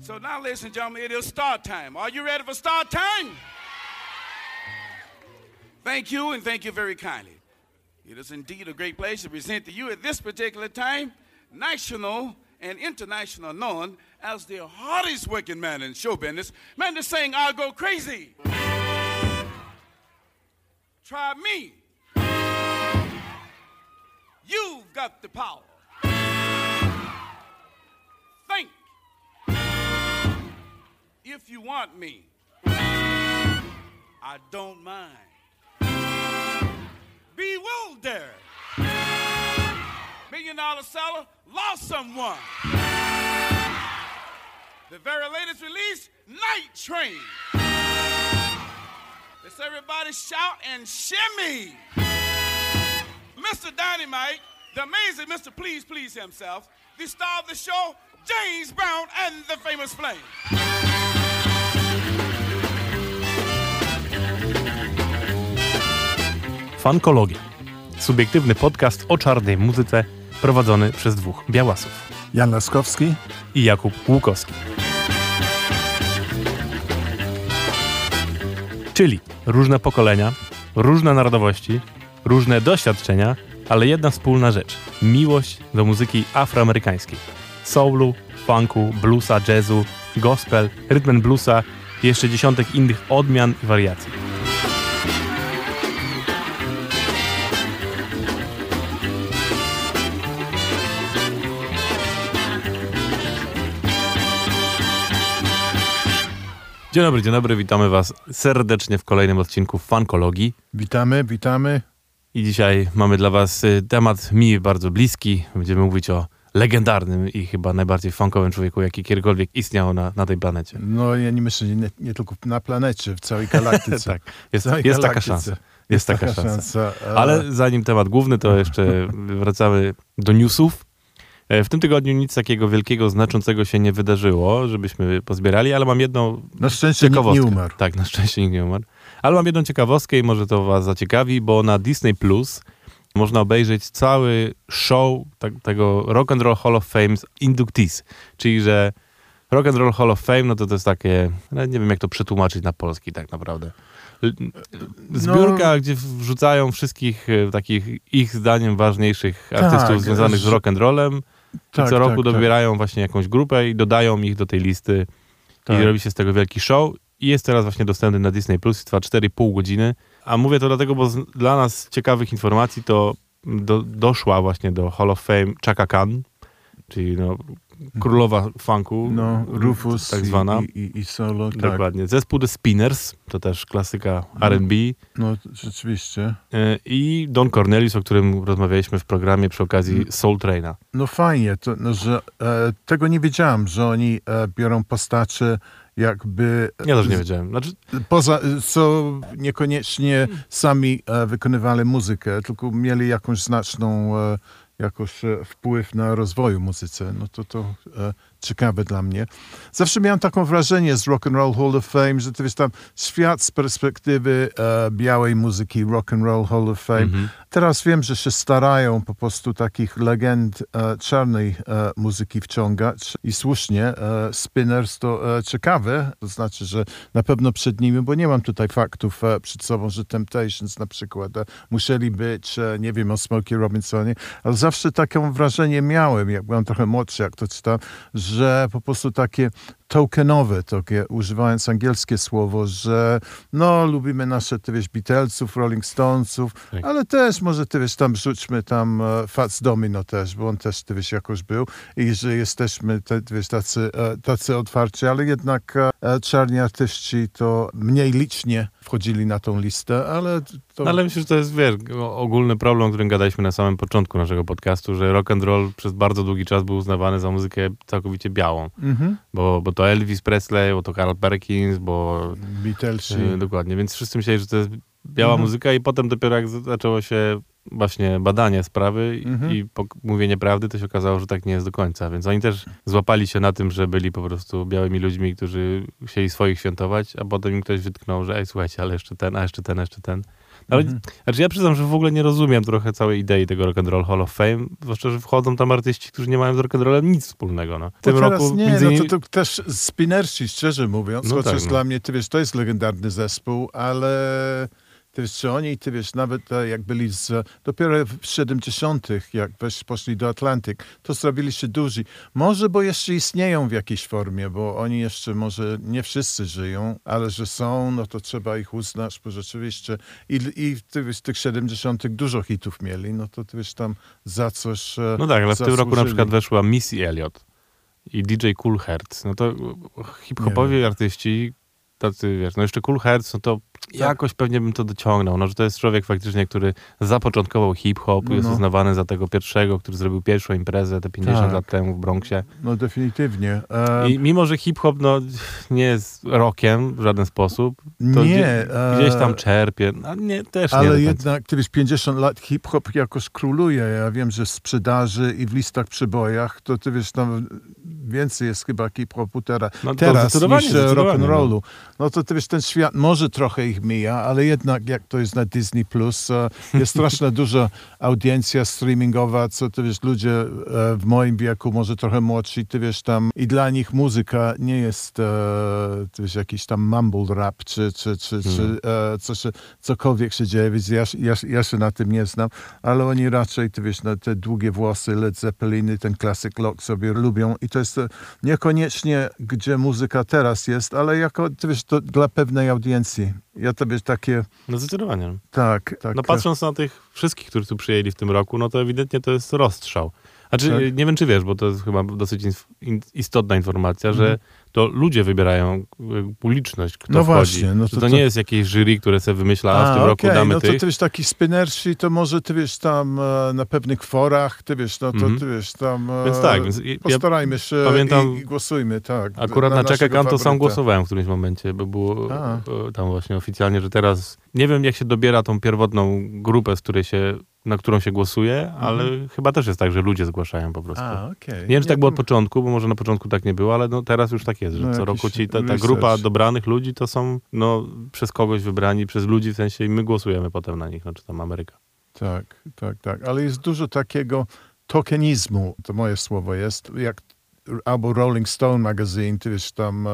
So now, ladies and gentlemen, it is start time. Are you ready for start time? Thank you, and thank you very kindly. It is indeed a great place to present to you at this particular time national and international known as the hardest working man in show business. Man, this saying, I'll go crazy. Try me. You've got the power. If you want me, I don't mind. Bewildered. Million dollar seller lost someone. The very latest release, Night Train. Let's everybody shout and shimmy. Mr. Dynamite, the amazing Mr. Please Please himself, the star of the show, James Brown and the famous Flame. Fankologia. Subiektywny podcast o czarnej muzyce prowadzony przez dwóch białasów. Jan Laskowski. I Jakub Łukowski. Czyli różne pokolenia, różne narodowości, różne doświadczenia, ale jedna wspólna rzecz. Miłość do muzyki afroamerykańskiej. Soulu, funku, bluesa, jazzu, gospel, rytm bluesa i jeszcze dziesiątek innych odmian i wariacji. Dzień dobry, dzień dobry, witamy Was serdecznie w kolejnym odcinku Fankologii. Witamy, witamy. I dzisiaj mamy dla Was y, temat mi bardzo bliski. Będziemy mówić o legendarnym i chyba najbardziej funkowym człowieku, jaki kiedykolwiek istniał na, na tej planecie. No ja nie myślę, nie, nie tylko na planecie, w całej galaktyce. tak, jest, całej jest taka galaktyce. szansa. Jest taka, taka szansa. szansa. e, Ale zanim temat główny, to jeszcze wracamy do newsów. E, W tym tygodniu nic takiego wielkiego, znaczącego się nie wydarzyło, żebyśmy pozbierali, ale mam jedną Na szczęście nikt ciekawostkę. nie umarł. Tak, na szczęście nikt nie umarł. Ale mam jedną ciekawostkę i może to was zaciekawi, bo na Disney Plus można obejrzeć cały show tak, tego Rock and Roll Hall of Fame inductees, czyli że Rock and Roll Hall of Fame, no to to jest takie, no nie wiem jak to przetłumaczyć na polski tak naprawdę. L- Zbiórka, No. gdzie wrzucają wszystkich e, takich ich zdaniem ważniejszych artystów Tak, związanych z rock and rollem. Tak, I co roku tak, tak. dobierają właśnie jakąś grupę i dodają ich do tej listy Tak. i robi się z tego wielki show. I jest teraz właśnie dostępny na Disney Plus, trwa 4,5 godziny. A mówię to dlatego, bo z, dla nas ciekawych informacji to do, doszła właśnie do Hall of Fame Chaka Khan, czyli no, królowa funku, No, Rufus tak zwana. i, i, i solo, tak. Dokładnie. Zespół The Spinners, to też klasyka R&B. No rzeczywiście. Y, I Don Cornelius, o którym rozmawialiśmy w programie przy okazji Mm. Soul Traina. No fajnie, to, no, że e, tego nie wiedziałem, że oni e, biorą postacie jakby... Ja też nie wiedziałem. Znaczy, Poza, co niekoniecznie sami e, wykonywali muzykę, tylko mieli jakąś znaczną e, jakoś e, wpływ na rozwoju muzyce. No to to e, ciekawe dla mnie. Zawsze miałem taką wrażenie z Rock and Roll Hall of Fame, że to jest tam świat z perspektywy e, białej muzyki Rock and Roll Hall of Fame. Mhm. Teraz wiem, że się starają po prostu takich legend e, czarnej e, muzyki wciągać i słusznie. E, Spinners to e, ciekawe, to znaczy, że na pewno przed nimi, bo nie mam tutaj faktów e, przed sobą, że Temptations na przykład e, musieli być, e, nie wiem o Smokey Robinsonie, ale zawsze takie wrażenie miałem, jak byłem trochę młodszy, jak to czytam, że po prostu takie tokenowe, takie, używając angielskie słowo, że no, lubimy nasze, ty wiesz, Beatlesów, Rolling Stonesów, Tak. ale też może, ty wiesz, tam rzućmy tam e, Fats Domino też, bo on też, ty wiesz, jakoś był i że jesteśmy, te, wiesz, tacy, e, tacy otwarci, ale jednak e, czarni artyści to mniej licznie wchodzili na tą listę, ale to... No, ale myślę, że to jest, wiesz, ogólny problem, o którym gadaliśmy na samym początku naszego podcastu, że rock and roll przez bardzo długi czas był uznawany za muzykę całkowicie białą. Mhm. Bo, bo to Elvis Presley, bo to Carl Perkins, bo... Beatlesi. e, dokładnie, więc wszyscy myśleli, że to jest biała Mhm. muzyka i potem dopiero jak zaczęło się właśnie badanie sprawy i- Mhm. i mówienie prawdy, to się okazało, że tak nie jest do końca. Więc oni też złapali się na tym, że byli po prostu białymi ludźmi, którzy chcieli swoich świętować, a potem im ktoś wytknął, że ej, słuchajcie, ale jeszcze ten, a jeszcze ten, a jeszcze ten. Ale Mhm. znaczy ja przyznam, że w ogóle nie rozumiem trochę całej idei tego Rock and Roll Hall of Fame, zwłaszcza, że wchodzą tam artyści, którzy nie mają z rock and rollem nic wspólnego. No. W tym roku nie, między no innymi... to, to też Spinersi, szczerze mówiąc, No chociaż tak, no. dla mnie, ty wiesz, to jest legendarny zespół, ale ty wiesz, czy oni, ty wiesz, nawet e, jak byli z, dopiero w 70 jak weź, poszli do Atlantyk, to zrobili się duzi. Może, bo jeszcze istnieją w jakiejś formie, bo oni jeszcze może nie wszyscy żyją, ale że są, no to trzeba ich uznać, bo rzeczywiście i, i ty wiesz, tych 70 dużo hitów mieli, no to ty wiesz, tam za coś e, No tak, ale w tym roku na zasłużyli. przykład weszła Missy Elliott i DJ Cool Hertz. No to hip-hopowi artyści, tacy wiesz, no jeszcze Cool Hertz, no to. Jakoś pewnie bym to dociągnął. No, że to jest człowiek faktycznie, który zapoczątkował hip-hop, No, jest no. uznawany za tego pierwszego, który zrobił pierwszą imprezę te 50 Tak. lat temu w Bronxie. No definitywnie. E, I mimo, że hip-hop no, nie jest rockiem w żaden sposób, to nie, gdzie, e, gdzieś tam czerpie. No, nie, też nie. Ale końca. jednak, wiesz, 50 lat hip-hop jakoś króluje. Ja wiem, że w sprzedaży i w listach przybojach, to ty wiesz, tam więcej jest chyba hip-hopu teraz, No teraz niż e, rock'n'rollu. No to ty wiesz, ten świat może trochę ich mija, ale jednak jak to jest na Disney+, Plus, e, jest straszna duża audiencja streamingowa, co ty wiesz, ludzie e, w moim wieku, może trochę młodsi, ty wiesz, tam i dla nich muzyka nie jest e, ty wiesz, jakiś tam mumble rap, czy, czy, czy, czy e, co się, cokolwiek się dzieje, więc ja, ja, ja się na tym nie znam, ale oni raczej, ty wiesz, na te długie włosy, Led Zeppeliny, ten classic rock sobie lubią i to jest niekoniecznie, gdzie muzyka teraz jest, ale jako, ty wiesz, to dla pewnej audiencji. Ja wiesz, takie, No zdecydowanie. tak, tak. No patrząc na tych wszystkich, którzy tu przyjęli w tym roku, no to ewidentnie to jest rozstrzał. Znaczy, Tak. nie wiem czy wiesz, bo to jest chyba dosyć istotna informacja, że Mhm. to ludzie wybierają y, publiczność, kto No wchodzi. właśnie, no Że to to, to- nie jest jakieś jury, które sobie wymyśla, a, w tym roku okej, damy no to tych. ty wiesz, taki spinnersi, to może ty wiesz tam e, na pewnych forach, ty wiesz, no to Mhm. ty wiesz tam... e, Więc tak, więc ja Postarajmy się pamiętam- i, i głosujmy, tak. Akurat dla na, Czeka Kanto sam głosowałem w którymś momencie, bo było A. e, tam właśnie oficjalnie, że teraz nie wiem jak się dobiera tą pierwotną grupę, z której się, na którą się głosuje, ale chyba też jest tak, że ludzie zgłaszają po prostu. Mhm. A, okej. Nie wiem, czy tak było od początku, bo może na początku tak nie było, ale no teraz już tak jest, że No, co roku ci ta, ta grupa dobranych ludzi to są no, przez kogoś wybrani, przez ludzi w sensie i my głosujemy potem na nich, no czy tam Ameryka. Tak, tak, tak. Ale jest dużo takiego tokenizmu, to moje słowo jest, jak albo Rolling Stone Magazine, ty wiesz, tam e,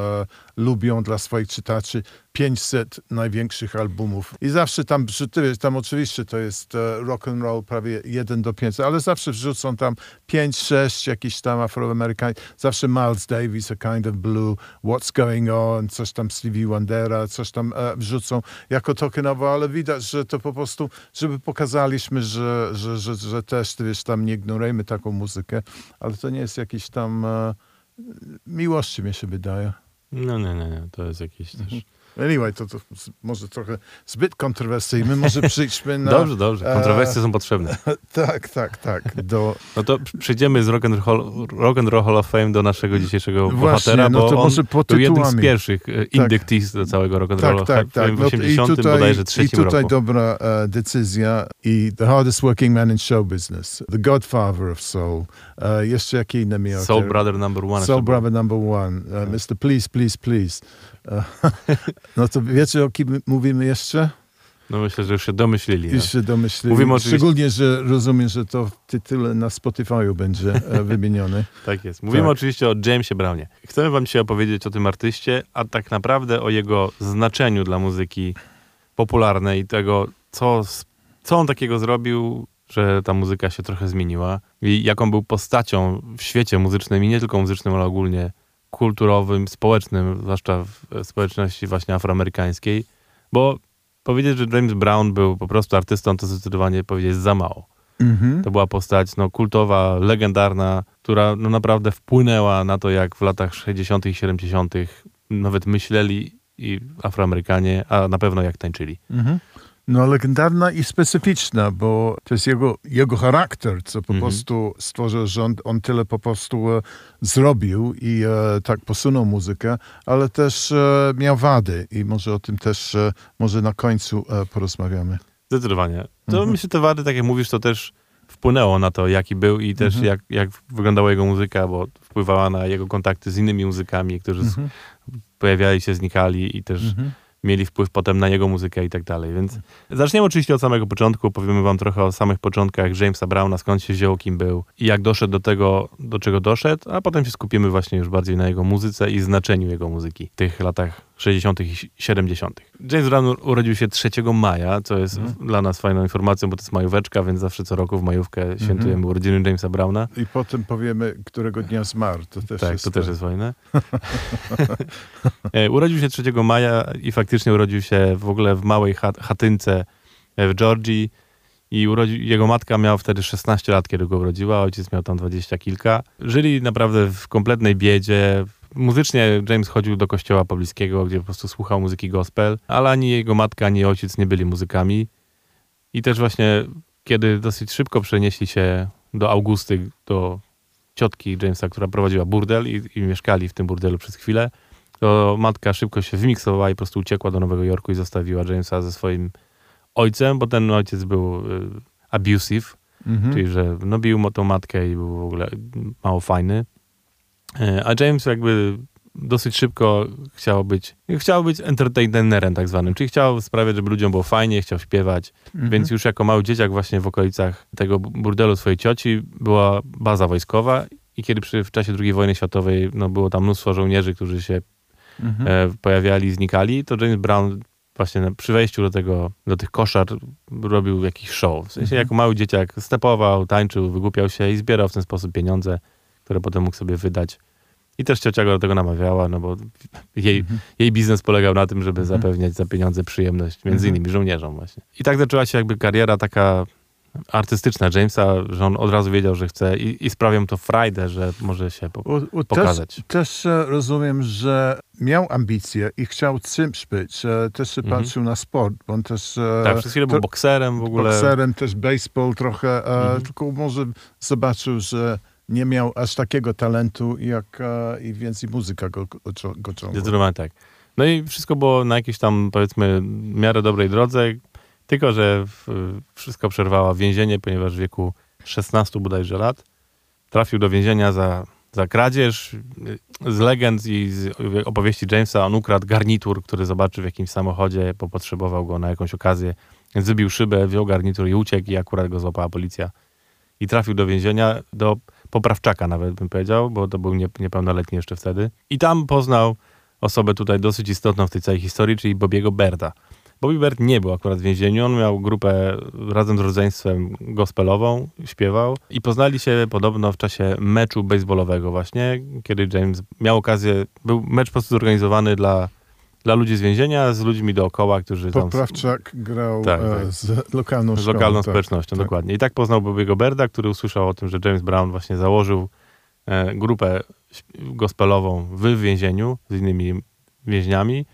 lubią dla swoich czytaczy 500 największych albumów. I zawsze tam, wiesz, tam oczywiście to jest e, rock and roll prawie 1 do 500, ale zawsze wrzucą tam 5, 6 jakiś tam afroamerykańskich, zawsze Miles Davis, A Kind of Blue, What's Going On, coś tam Stevie Wondera, coś tam e, wrzucą jako tokenowo, ale widać, że to po prostu, żeby pokazaliśmy, że, że, że, że też, ty wiesz, tam nie ignorujemy taką muzykę, ale to nie jest jakiś tam e, miłości, mi się wydaje. No nie, nie, nie, to jest jakieś też... Anyway, to, to może trochę zbyt kontrowersyjny. Może przyjdźmy na... Dobrze, dobrze, e, kontrowersje są potrzebne. Tak, tak, tak. Do, No to przejdziemy z Rock and, Roll, Rock and Roll Hall of Fame do naszego dzisiejszego Właśnie, bohatera, no bo to on może po był jednym z pierwszych e, inductees do całego Rock and Roll tak, tak, Hall of Fame tak. w No, 80 bodajże I trzecim tutaj roku. dobra e, decyzja. I The Hardest Working Man in Show Business. The Godfather of Soul. E, jeszcze jakie inne miał? Soul Brother number one. Soul Brother number one. E, Mr. Please, Please, Please. E, no to wiecie, o kim mówimy jeszcze? No myślę, że już się domyślili. No. Już się domyślili. Mówimy oczywiście- Szczególnie, że rozumiem, że to w tytule na Spotify'u będzie e, wymieniony. Tak jest. Mówimy Tak. oczywiście o Jamesie Brownie. Chcemy wam dzisiaj opowiedzieć o tym artyście, a tak naprawdę o jego znaczeniu dla muzyki popularnej i tego, co, co on takiego zrobił, że ta muzyka się trochę zmieniła i jaką był postacią w świecie muzycznym i nie tylko muzycznym, ale ogólnie kulturowym, społecznym, zwłaszcza w społeczności właśnie afroamerykańskiej, bo powiedzieć, że James Brown był po prostu artystą, to zdecydowanie powiedzieć za mało. Mhm. To była postać no, kultowa, legendarna, która no, naprawdę wpłynęła na to, jak w latach 60. i 70. nawet myśleli i Afroamerykanie, a na pewno jak tańczyli. Mhm. No, legendarna i specyficzna, bo to jest jego, jego charakter, co po Mhm. prostu stworzył, że on, on tyle po prostu e, zrobił i e, tak posunął muzykę, ale też e, miał wady i może o tym też e, może na końcu e, porozmawiamy. Zdecydowanie. To Mhm. myślę, te wady, tak jak mówisz, to też wpłynęło na to, jaki był i też Mhm. jak, jak wyglądała jego muzyka, bo wpływała na jego kontakty z innymi muzykami, którzy Mhm. pojawiali się, znikali i też Mhm. Mieli wpływ potem na jego muzykę i tak dalej. Więc zaczniemy oczywiście od samego początku, powiemy wam trochę o samych początkach Jamesa Browna, skąd się wziął, kim był i jak doszedł do tego, do czego doszedł, a potem się skupimy właśnie już bardziej na jego muzyce i znaczeniu jego muzyki w tych latach 60. i 70. James Brown urodził się 3 maja, co jest Mhm. dla nas fajną informacją, bo to jest majóweczka, więc zawsze co roku w majówkę świętujemy Mhm. urodziny Jamesa Browna. I potem powiemy, którego dnia zmarł. To też Tak, jest, to też jest fajne. E, urodził się 3 maja i faktycznie urodził się w ogóle w małej chat, chatynce w Georgii i urodził, jego matka miała wtedy 16 lat, kiedy go urodziła, ojciec miał tam 20 kilka. Żyli naprawdę w kompletnej biedzie. Muzycznie James chodził do kościoła pobliskiego, gdzie po prostu słuchał muzyki gospel, ale ani jego matka, ani ojciec nie byli muzykami. I też właśnie, kiedy dosyć szybko przenieśli się do Augusty, do ciotki Jamesa, która prowadziła burdel i, i mieszkali w tym burdelu przez chwilę, to matka szybko się wymiksowała i po prostu uciekła do Nowego Jorku i zostawiła Jamesa ze swoim ojcem, bo ten ojciec był y, abusive, Mhm. czyli że no, bił tą matkę i był w ogóle mało fajny. E, A James jakby dosyć szybko chciał być, chciał być entertainerem tak zwanym, czyli chciał sprawiać, żeby ludziom było fajnie, chciał śpiewać, Mhm. więc już jako mały dzieciak właśnie w okolicach tego burdelu swojej cioci była baza wojskowa i kiedy przy, w czasie II wojny światowej no, było tam mnóstwo żołnierzy, którzy się Mhm. e, pojawiali, znikali, to James Brown właśnie przy wejściu do, tego, do tych koszar robił jakiś show. W sensie Mhm. jako mały dzieciak stepował, tańczył, wygłupiał się i zbierał w ten sposób pieniądze, które potem mógł sobie wydać. I też ciocia go do tego namawiała, no bo jej, Mhm. jej biznes polegał na tym, żeby zapewniać za pieniądze przyjemność, między Mhm. innymi żołnierzom właśnie. I tak zaczęła się jakby kariera taka artystyczna Jamesa, że on od razu wiedział, że chce i, i sprawiam to frajdę, że może się po, U, u, pokazać. Też, też rozumiem, że miał ambicje i chciał czymś być. E, Też się Mhm. patrzył na sport, bo on też e, tak, przez chwilę był to- bokserem w ogóle. bokserem, też baseball trochę, e, Mhm. tylko może zobaczył, że nie miał aż takiego talentu, jak i więcej muzyka go, go, ciągła. Zdecydowanie tak. No i wszystko było na jakiejś tam, powiedzmy, miarę dobrej drodze, tylko że wszystko przerwała więzienie, ponieważ w wieku 16 bodajże lat trafił do więzienia za, za kradzież. Z legend i z opowieści Jamesa on ukradł garnitur, który zobaczył w jakimś samochodzie, bo potrzebował go na jakąś okazję. Więc wybił szybę, wziął garnitur i uciekł i akurat go złapała policja. I trafił do więzienia, do poprawczaka nawet bym powiedział, bo to był nie, niepełnoletni jeszcze wtedy. I tam poznał osobę tutaj dosyć istotną w tej całej historii, czyli Bobiego Berda. Bobby Bird nie był akurat w więzieniu, on miał grupę razem z rodzeństwem gospelową, śpiewał i poznali się podobno w czasie meczu baseballowego właśnie, kiedy James miał okazję, był mecz po prostu zorganizowany dla, dla ludzi z więzienia, z ludźmi dookoła, którzy tam Poprawczak grał Tak, e, tak. z lokalną z szkołą. lokalną tak. społecznością, tak. dokładnie. I tak poznał Bobiego Berda, który usłyszał o tym, że James Brown właśnie założył e, grupę gospelową w więzieniu z innymi więźniami.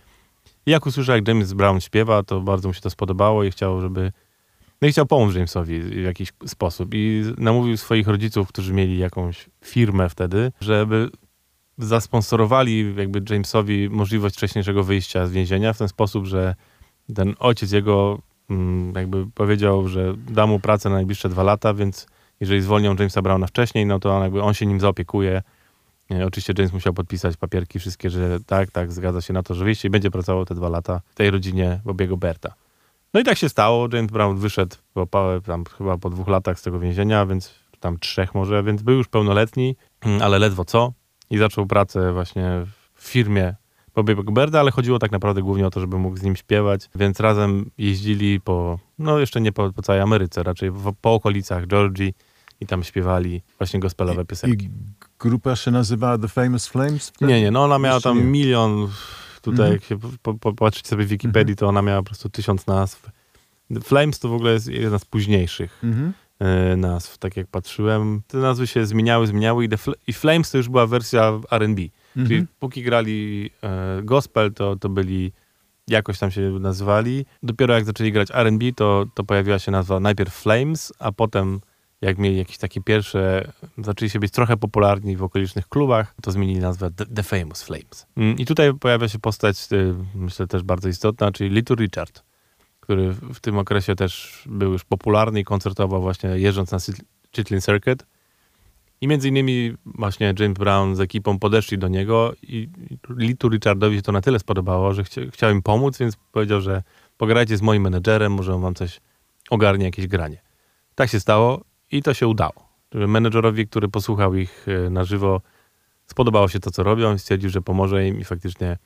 Jak usłyszał, jak James Brown śpiewa, to bardzo mu się to spodobało i chciał, żeby... No i chciał pomóc Jamesowi w jakiś sposób. I namówił swoich rodziców, którzy mieli jakąś firmę wtedy, żeby zasponsorowali jakby Jamesowi możliwość wcześniejszego wyjścia z więzienia w ten sposób, że ten ojciec jego mm, jakby powiedział, że da mu pracę na najbliższe dwa lata, więc jeżeli zwolnią Jamesa Browna wcześniej, no to on, jakby on się nim zaopiekuje. E, Oczywiście James musiał podpisać papierki wszystkie, że tak, tak, zgadza się na to, że wyjście i będzie pracował te dwa lata w tej rodzinie Bobiego Berta. No i tak się stało. James Brown wyszedł po, po, tam chyba po dwóch latach z tego więzienia, więc tam trzech może, więc był już pełnoletni, mm, ale ledwo co. I zaczął pracę właśnie w firmie Bobiego Berda, ale chodziło tak naprawdę głównie o to, żeby mógł z nim śpiewać, więc razem jeździli po, no jeszcze nie po, po całej Ameryce, raczej w, po okolicach Georgii i tam śpiewali właśnie gospelowe piosenki. I grupa się nazywała The Famous Flames? Nie, nie, no ona miała tam nie. milion, tutaj Mhm. jak się po, po, sobie w Wikipedii, to ona miała po prostu tysiąc nazw. The Flames to w ogóle jest jedna z późniejszych Mhm. e, nazw, tak jak patrzyłem. Te nazwy się zmieniały, zmieniały i, Fl- i Flames to już była wersja R&B. Czyli Mhm. póki grali e, gospel, to, to byli, jakoś tam się nazywali. Dopiero jak zaczęli grać R&B, to, to pojawiła się nazwa najpierw Flames, a potem jak mieli jakieś takie pierwsze, zaczęli się być trochę popularni w okolicznych klubach, to zmienili nazwę The, Famous Flames. Mm, I tutaj pojawia się postać, y, myślę też bardzo istotna, czyli Little Richard, który w tym okresie też był już popularny i koncertował właśnie jeżdżąc na Chitlin Circuit. I między innymi właśnie James Brown z ekipą podeszli do niego i Litu Richardowi się to na tyle spodobało, że chcia, chciał im pomóc, więc powiedział, że pograjcie z moim menedżerem, może on wam coś ogarnie, jakieś granie. Tak się stało i to się udało. Menedżerowi, który posłuchał ich e, na żywo, spodobało się to, co robią stwierdził, że pomoże im i faktycznie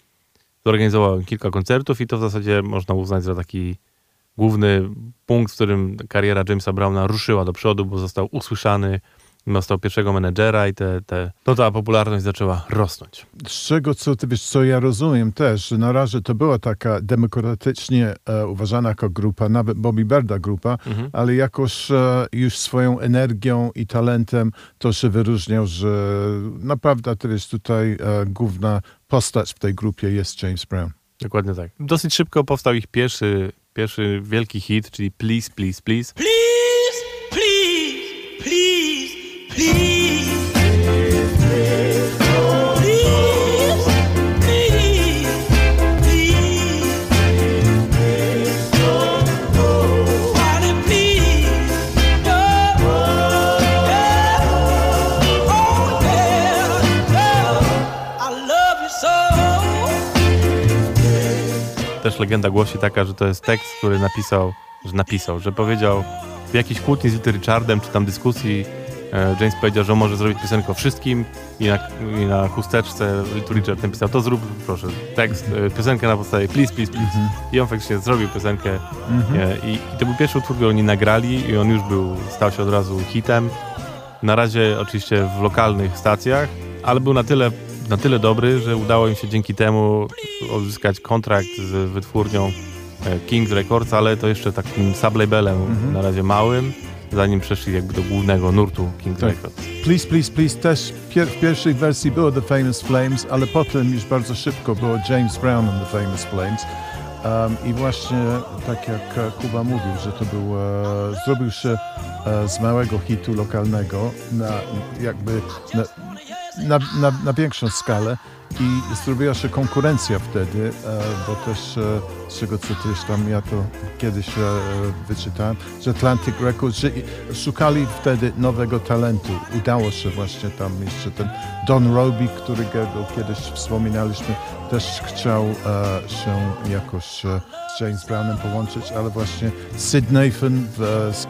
zorganizował kilka koncertów i to w zasadzie można uznać za taki główny punkt, w którym kariera Jamesa Browna ruszyła do przodu, bo został usłyszany, dostał pierwszego menedżera i te, te, no ta popularność zaczęła rosnąć. Z czego, co ty wiesz, co ja rozumiem też, że na razie to była taka demokratycznie e, uważana jako grupa, nawet Bobby Berda grupa, Mhm. ale jakoś e, już swoją energią i talentem to się wyróżniał, że naprawdę to jest tutaj e, główna postać w tej grupie jest James Brown. Dokładnie tak. Dosyć szybko powstał ich pierwszy, pierwszy wielki hit, czyli Please, Please, Please. Please, Też legenda głosi taka, że to jest tekst, który napisał, że napisał, że powiedział w jakiejś kłótni z Little Richardem, czy tam dyskusji, e, James powiedział, że może zrobić piosenkę o wszystkim i na, i na chusteczce Little Richard napisał, to zrób proszę, tekst, e, piosenkę na podstawie please, please, please. I on faktycznie zrobił piosenkę e, i, i to był pierwszy utwór, który oni nagrali i on już był, stał się od razu hitem. Na razie oczywiście w lokalnych stacjach, ale był na tyle, na tyle dobry, że udało im się dzięki temu odzyskać kontrakt z wytwórnią e, Kings Records, ale to jeszcze takim sublabelem na razie małym, zanim przeszli jakby do głównego nurtu Kings Tak. Records. Please, please, please też pier w pierwszej wersji było The Famous Flames, ale potem już bardzo szybko było James Brown and The Famous Flames. I właśnie tak jak Kuba mówił, że to był, e, zrobił się e, z małego hitu lokalnego na jakby na, na, na, na większą skalę i zrobiła się konkurencja wtedy, e, bo też z czego co też tam ja to kiedyś wyczytałem, że Atlantic Records, że szukali wtedy nowego talentu. Udało się właśnie tam jeszcze ten Don Roby, którego kiedyś wspominaliśmy, też chciał e, się jakoś e, z James Brownem połączyć, ale właśnie Sid Nathan w, e, z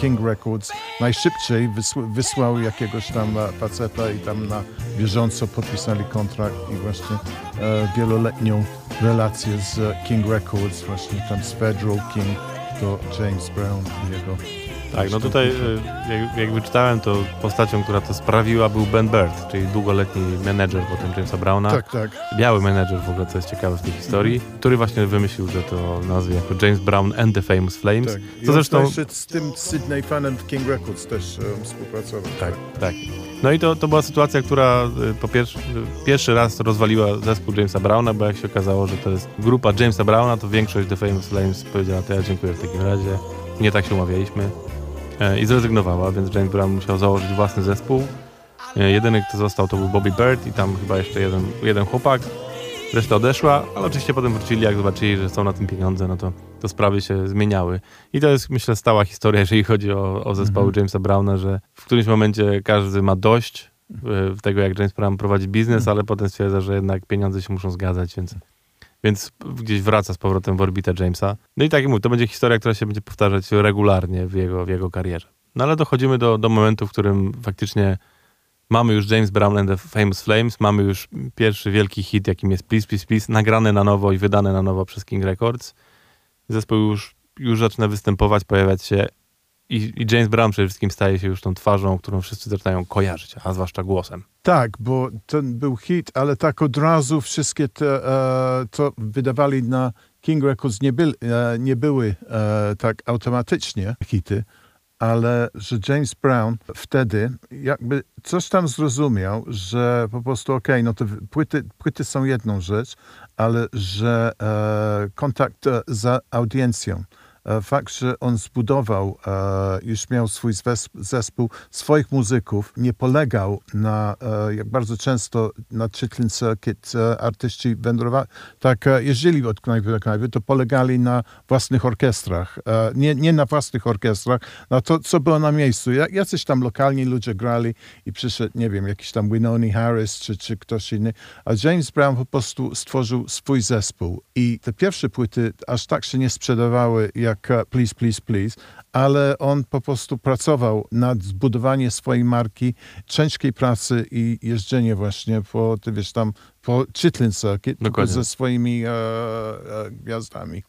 King Records najszybciej wysł, wysłał jakiegoś tam e, faceta i tam na bieżąco podpisali kontrakt i właśnie e, wieloletnią relację z e, King Records, właśnie tam z Federal King do James Brown i jego Tak, no tutaj e, jak, jak wyczytałem, to postacią, która to sprawiła był Ben Bird, czyli długoletni menedżer potem Jamesa Browna. Tak, tak. Biały menedżer w ogóle, co jest ciekawe w tej historii, który właśnie wymyślił, że to nazwie jako James Brown and the Famous Flames. tak. I Co zresztą... jeszcze z tym Sydney Fanem w King Records też e, współpracował. Tak, tak. No i to, to była sytuacja, która y, po pierwszy, y, pierwszy raz rozwaliła zespół Jamesa Browna, bo jak się okazało, że to jest grupa Jamesa Browna, to większość The Famous Flames powiedziała, to ja dziękuję w takim razie. Nie tak się umawialiśmy. E, I zrezygnowała, więc James Brown musiał założyć własny zespół. E, Jedyny, kto został, to był Bobby Bird i tam chyba jeszcze jeden, jeden chłopak. Reszta odeszła, ale oczywiście potem wrócili, jak zobaczyli, że są na tym pieniądze, no to, to sprawy się zmieniały. I to jest, myślę, stała historia, jeżeli chodzi o, o zespoły Jamesa Browna, że w którymś momencie każdy ma dość e, tego, jak James Brown prowadzi biznes, ale potem stwierdza, że jednak pieniądze się muszą zgadzać, więc, więc gdzieś wraca z powrotem w orbitę Jamesa. No i tak jak mówię, to będzie historia, która się będzie powtarzać regularnie w jego, w jego karierze. No ale dochodzimy do, do momentu, w którym faktycznie mamy już James Brown and the Famous Flames, mamy już pierwszy wielki hit, jakim jest Please, Please, Please, nagrane na nowo i wydane na nowo przez King Records. Zespół już, już zaczyna występować, pojawiać się i, i James Brown przede wszystkim staje się już tą twarzą, którą wszyscy zaczynają kojarzyć, a zwłaszcza głosem. Tak, bo ten był hit, ale tak od razu wszystkie te, e, co wydawali na King Records nie, e, nie były e, tak automatycznie hity, ale że James Brown wtedy jakby coś tam zrozumiał, że po prostu okej, no to płyty, płyty są jedną rzecz, ale że e, kontakt e, z audiencją fakt, że on zbudował, e, już miał swój zespół swoich muzyków, nie polegał na, e, jak bardzo często na Chitlin Circuit e, artyści wędrowali, tak e, jeździli od knajpy do knajpy, to polegali na własnych orkiestrach. E, nie, nie na własnych orkiestrach, na to, co było na miejscu. Ja- Jacyś tam lokalni ludzie grali i przyszedł, nie wiem, jakiś tam Winoni Harris czy, czy ktoś inny, a James Brown po prostu stworzył swój zespół. I te pierwsze płyty aż tak się nie sprzedawały jak e, Please, Please, Please, ale on po prostu pracował nad zbudowaniem swojej marki, ciężkiej pracy i jeżdżenie właśnie po, ty wiesz, tam po Chitlin Circuit, ze swoimi e, e, gwiazdami.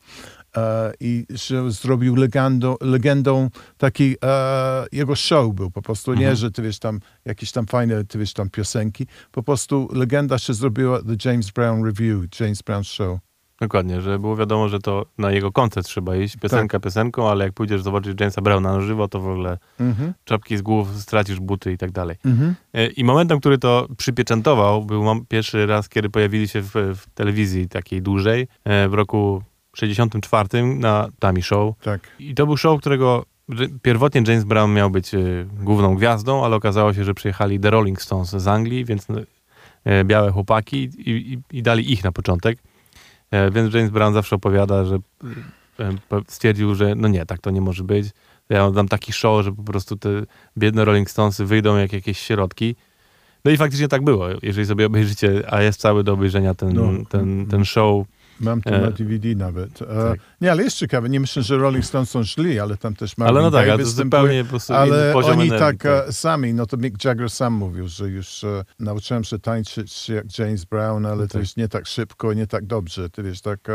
E, I że zrobił legendą, legendą taki, e, jego show był po prostu, nie, Mhm. że ty wiesz tam jakieś tam fajne, ty wiesz tam piosenki, po prostu legenda się zrobiła The James Brown Review, James Brown Show. Dokładnie, że było wiadomo, że to na jego koncert trzeba iść, piosenka piosenką, ale jak pójdziesz zobaczyć Jamesa Browna na żywo, to w ogóle Mhm. czapki z głów, stracisz buty i tak dalej. Mhm. E, I momentem, który to przypieczętował, był pierwszy raz, kiedy pojawili się w, w telewizji takiej dłużej, e, w roku 64 na Tami Show. Tak. I to był show, którego pierwotnie James Brown miał być e, główną gwiazdą, ale okazało się, że przyjechali The Rolling Stones z Anglii, więc białe chłopaki i, i, i dali ich na początek. E, więc James Brown zawsze opowiada, że e, po- stwierdził, że no nie, tak to nie może być. Ja dam taki show, że po prostu te biedne Rolling Stonesy wyjdą jak jakieś środki. No i faktycznie tak było. Jeżeli sobie obejrzycie, a jest cały do obejrzenia ten, No. ten, ten show, Mam to E, na DVD nawet. E, tak. Nie, ale jest ciekawe, nie myślę, że Rolling Stones są źli, ale tam też Marvin ale no tak, ale to zupełnie po prostu Ale oni energii, tak e, sami, no to Mick Jagger sam mówił, że już e, nauczyłem się tańczyć jak James Brown, ale to tak. już nie tak szybko, nie tak dobrze. Ty wiesz, tak e,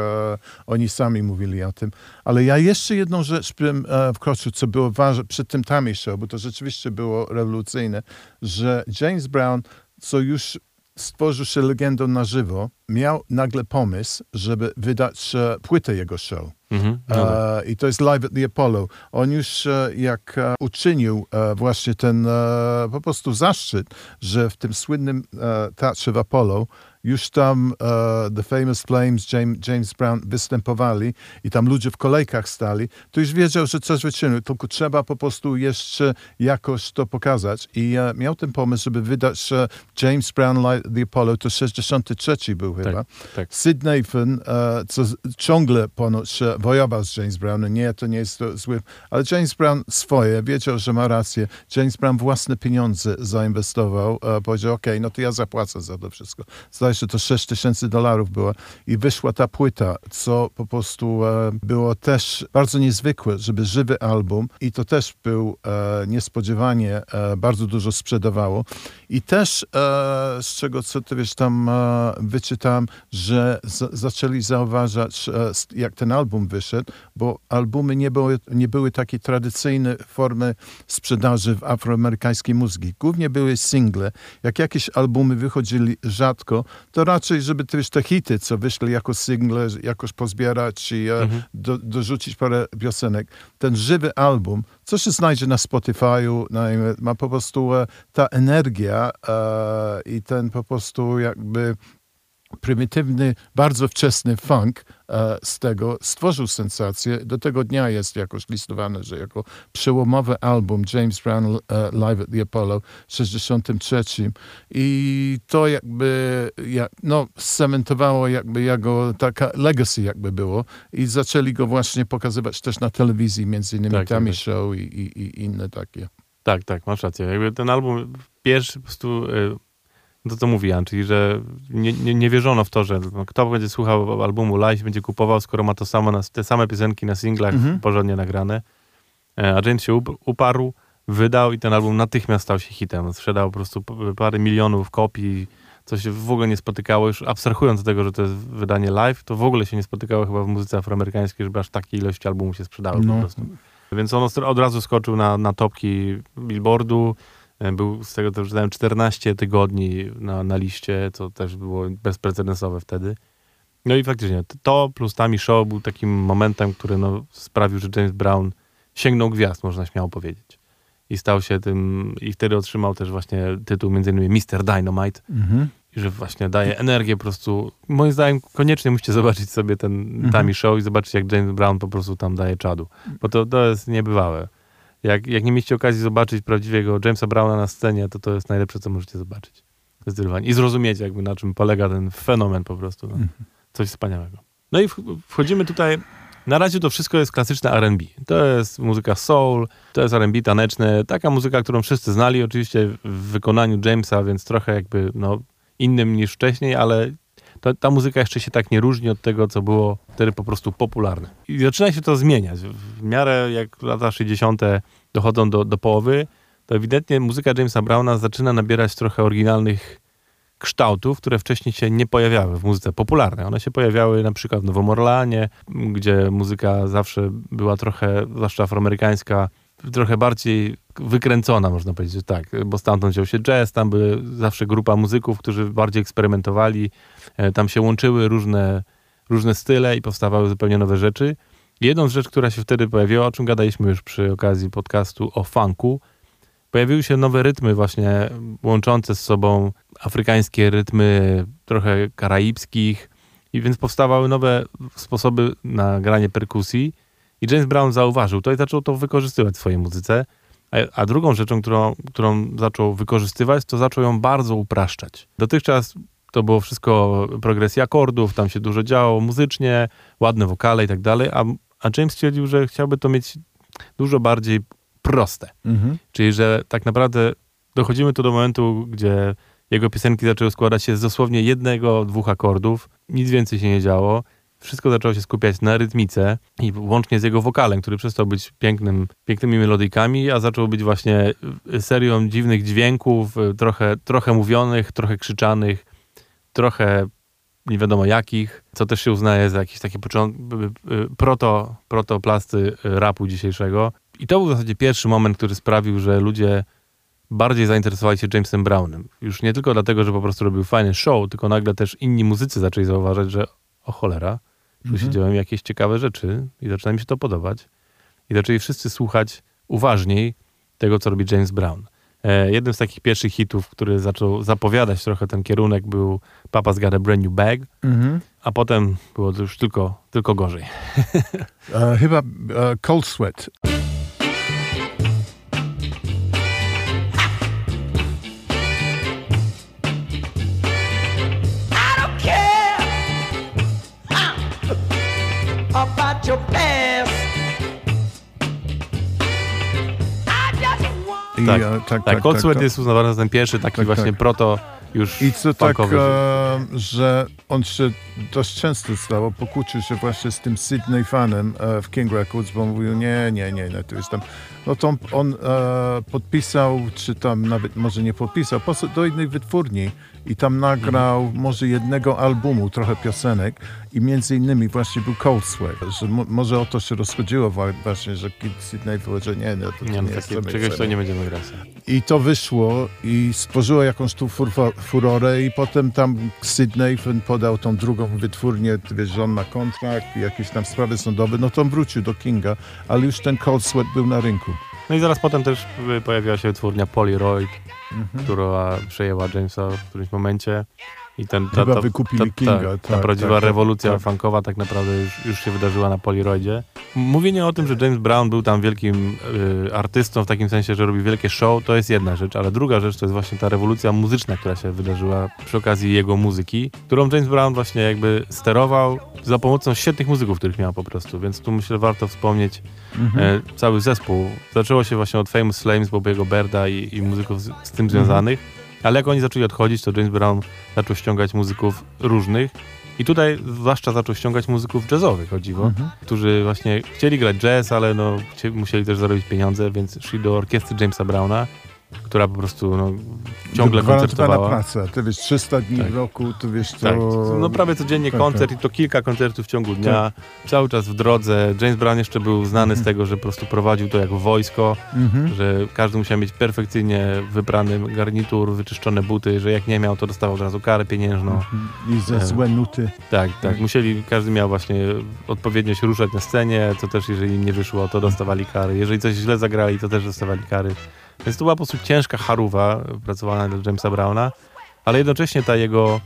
oni sami mówili o tym. Ale ja jeszcze jedną rzecz bym e, wkroczył, co było ważne przed tym Tammy Show, bo to rzeczywiście było rewolucyjne, że James Brown, co już stworzył się legendą na żywo, miał nagle pomysł, żeby wydać e, płytę jego show. Mhm, no tak. E, I to jest Live at the Apollo. On już e, jak e, uczynił e, właśnie ten e, po prostu zaszczyt, że w tym słynnym e, teatrze w Apollo już tam e, The Famous Flames, James, James Brown występowali i tam ludzie w kolejkach stali, to już wiedział, że coś wyczynił, tylko trzeba po prostu jeszcze jakoś to pokazać. I e, miał ten pomysł, żeby wydać e, James Brown Live at the Apollo, to 63 był chyba. tak. Sid Nathan, co ciągle ponoć wojował z James Brownem. Nie, to nie jest to zły. Ale James Brown swoje, wiedział, że ma rację. James Brown własne pieniądze zainwestował. Powiedział, okej, no to ja zapłacę za to wszystko. Zdaje się, to 6 tysięcy dolarów było. I wyszła ta płyta, co po prostu e, było też bardzo niezwykłe, żeby żywy album. I to też był e, niespodziewanie e, bardzo dużo sprzedawało. I też, e, z czego co ty wiesz, tam e, wyczytałem, że z, zaczęli zauważać, e, jak ten album wyszedł, bo albumy nie były, nie były takiej tradycyjnej formy sprzedaży w afroamerykańskiej muzyki. Głównie były single. Jak jakieś albumy wychodzili rzadko, to raczej, żeby wiesz, te hity, co wyszli jako single, jakoś pozbierać i e, do, dorzucić parę piosenek. Ten żywy album, co się znajdzie na Spotify'u, ma po prostu e, ta energia e, i ten po prostu jakby prymitywny, bardzo wczesny funk e, z tego stworzył sensację. Do tego dnia jest jakoś listowane, że jako przełomowy album James Brown e, Live at the Apollo w 63 i to jakby jak, no, cementowało jakby jego taka legacy jakby było i zaczęli go właśnie pokazywać też na telewizji, między innymi Tak, tak, Tammy tak. Show i, i, i inne takie. Tak, tak, masz rację. Jakby ten album pierwszy po prostu, y, to co mówi Jan, czyli że nie, nie, nie wierzono w to, że kto będzie słuchał albumu live, będzie kupował, skoro ma to samo, na, te same piosenki na singlach Mhm. porządnie nagrane. E, A James się up- uparł, wydał i ten album natychmiast stał się hitem. Sprzedał po prostu parę milionów kopii, co się w ogóle nie spotykało, już abstrahując od tego, że to jest wydanie live, to w ogóle się nie spotykało chyba w muzyce afroamerykańskiej, żeby aż takiej ilości albumów się sprzedały po No. prostu. Więc on od razu skoczył na, na topki Billboardu. E, Był z tego, co czytałem, 14 tygodni na, na liście, co też było bezprecedensowe wtedy. No i faktycznie to plus Tami Show był takim momentem, który no, sprawił, że James Brown sięgnął gwiazd, można śmiało powiedzieć. I stał się tym, i wtedy otrzymał też właśnie tytuł między innymi Mr. Dynamite. Mhm. i że właśnie daje energię po prostu. Moim zdaniem koniecznie musicie zobaczyć sobie ten Tami Show i zobaczyć jak James Brown po prostu tam daje czadu. Bo to, to jest niebywałe. Jak, jak nie mieliście okazji zobaczyć prawdziwego Jamesa Browna na scenie, to to jest najlepsze, co możecie zobaczyć. Zdecydowanie. I zrozumieć jakby na czym polega ten fenomen po prostu. No. Coś wspaniałego. No i wch- wchodzimy tutaj. Na razie to wszystko jest klasyczne R&B. To jest muzyka soul, to jest R&B taneczne. Taka muzyka, którą wszyscy znali oczywiście w wykonaniu Jamesa, więc trochę jakby no, innym niż wcześniej, ale ta muzyka jeszcze się tak nie różni od tego, co było wtedy po prostu popularne. I zaczyna się to zmieniać. W miarę jak lata 60. dochodzą do, do połowy, to ewidentnie muzyka Jamesa Browna zaczyna nabierać trochę oryginalnych kształtów, które wcześniej się nie pojawiały w muzyce popularnej. One się pojawiały na przykład w Nowym Orleanie, m, gdzie muzyka zawsze była trochę, zwłaszcza afroamerykańska, trochę bardziej wykręcona, można powiedzieć, że tak, bo stamtąd wziął się jazz, tam były zawsze grupa muzyków, którzy bardziej eksperymentowali, e, tam się łączyły różne, różne style i powstawały zupełnie nowe rzeczy. Jedną z rzeczy, która się wtedy pojawiła, o czym gadaliśmy już przy okazji podcastu o funku, pojawiły się nowe rytmy właśnie łączące z sobą afrykańskie rytmy trochę karaibskich i więc powstawały nowe sposoby na granie perkusji i James Brown zauważył to i zaczął to wykorzystywać w swojej muzyce. A, a drugą rzeczą, którą, którą zaczął wykorzystywać, to zaczął ją bardzo upraszczać. Dotychczas to było wszystko progresja akordów, tam się dużo działo muzycznie, ładne wokale i tak dalej, a, a James stwierdził, że chciałby to mieć dużo bardziej proste. Mhm. Czyli, że tak naprawdę dochodzimy tu do momentu, gdzie jego piosenki zaczęły składać się z dosłownie jednego, dwóch akordów, nic więcej się nie działo. Wszystko zaczęło się skupiać na rytmice i łącznie z jego wokalem, który przestał być pięknym, pięknymi melodyjkami, a zaczął być właśnie y, serią dziwnych dźwięków, y, trochę, trochę mówionych, trochę krzyczanych, trochę nie wiadomo jakich, co też się uznaje za jakiś taki począt, y, proto, protoplasty rapu dzisiejszego. I to był w zasadzie pierwszy moment, który sprawił, że ludzie bardziej zainteresowali się Jamesem Brownem. Już nie tylko dlatego, że po prostu robił fajny show, tylko nagle też inni muzycy zaczęli zauważać, że o cholera, tu się dzieją jakieś ciekawe rzeczy i zaczyna mi się to podobać. I zaczęli wszyscy słuchać uważniej tego, co robi James Brown. E, jednym z takich pierwszych hitów, który zaczął zapowiadać trochę ten kierunek był Papa's Got a Brand New Bag, Mhm. a potem było to już tylko, tylko gorzej. E, chyba e, Cold Sweat. I just want. I, Tak, e, tak, tak, Cold tak, Sweat tak. jest uznawany za ten pierwszy taki Tak, właśnie tak. proto już I co tak, e, że on się dość często stało, pokłócił się właśnie z tym Sydney fanem e, w King Records, bo mówił, nie, nie, nie, nie, to jest tam... No to on, on e, podpisał, czy tam nawet może nie podpisał, poszedł do innej wytwórni i tam nagrał może jednego albumu, trochę piosenek. I między innymi właśnie był Cold Sweat, że mo, może o to się rozchodziło właśnie, że Sydney powiedział, że nie, no to, Nie, nie, no, jest takie, to my czegoś to nie będziemy grać. I to wyszło i stworzyło jakąś tu furfo- furorę i potem tam Sydney podał tą drugą wytwórnię, wiesz, że on ma kontrakt, jakieś tam sprawy sądowe, no to on wrócił do Kinga, ale już ten Cold Sweat był na rynku. No i zaraz potem też y, pojawiła się wytwórnia Polaroid, Mhm. która przejęła Jamesa w którymś momencie. I ten, ta, Chyba ta, wykupili ta, Kinga, Ta, ta tak, prawdziwa tak, rewolucja tak. funkowa tak naprawdę już, już się wydarzyła na Polaroidzie. Mówienie o tym, że James Brown był tam wielkim y, artystą, w takim sensie, że robi wielkie show, to jest jedna rzecz, ale druga rzecz to jest właśnie ta rewolucja muzyczna, która się wydarzyła przy okazji jego muzyki, którą James Brown właśnie jakby sterował za pomocą świetnych muzyków, których miał po prostu, więc tu myślę warto wspomnieć e, cały zespół. Zaczęło się właśnie od Famous Flames, Bobiego Berda i, i muzyków z, z tym związanych, ale jak oni zaczęli odchodzić, to James Brown zaczął ściągać muzyków różnych. I tutaj zwłaszcza zaczął ściągać muzyków jazzowych, o dziwo, którzy właśnie chcieli grać jazz, ale no, musieli też zarobić pieniądze, więc szli do orkiestry Jamesa Browna, która po prostu no, ciągle koncertowała. praca, ty wiesz, 300 dni Tak. w roku, to wiesz, to... Tak, no prawie codziennie tak, koncert i to kilka koncertów w ciągu dnia, cały czas w drodze. James Brown jeszcze był znany z tego, że po prostu prowadził to jak wojsko, Mhm. że każdy musiał mieć perfekcyjnie wybrany garnitur, wyczyszczone buty, że jak nie miał, to dostawał od razu karę pieniężną. I ze E. złe nuty. Tak, tak, musieli, każdy miał właśnie odpowiednio się ruszać na scenie, to też jeżeli im nie wyszło, to dostawali kary. Jeżeli coś źle zagrali, to też dostawali kary. Więc to była po prostu ciężka charuwa pracowana dla Jamesa Browna. ale jednocześnie ta jego,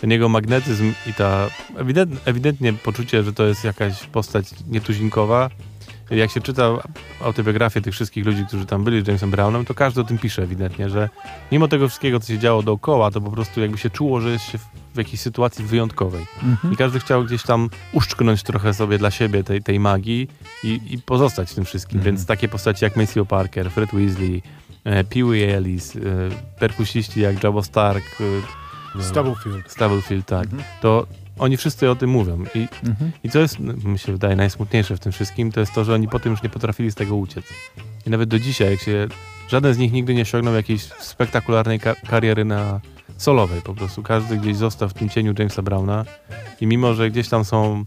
ten jego magnetyzm i ta ewident, ewidentnie poczucie, że to jest jakaś postać nietuzinkowa. Jak się czyta autobiografię tych wszystkich ludzi, którzy tam byli z Jamesem Brownem, to każdy o tym pisze ewidentnie, że mimo tego wszystkiego, co się działo dookoła, to po prostu jakby się czuło, że jest się w- jakiejś sytuacji wyjątkowej. I każdy chciał gdzieś tam uszczknąć trochę sobie dla siebie tej, tej magii i, i pozostać w tym wszystkim. Więc takie postaci jak Maceo Parker, Fred Weasley, e, Pee Wee Ellis, e, perkusiści jak Jabba Stark, e, Stubblefield. Stubblefield, tak, to oni wszyscy o tym mówią. I, I co jest, no, mi się wydaje, najsmutniejsze w tym wszystkim, to jest to, że oni potem już nie potrafili z tego uciec. I nawet do dzisiaj, jak się żaden z nich nigdy nie osiągnął jakiejś spektakularnej ka- kariery na solowej po prostu. Każdy gdzieś został w tym cieniu Jamesa Browna i mimo, że gdzieś tam są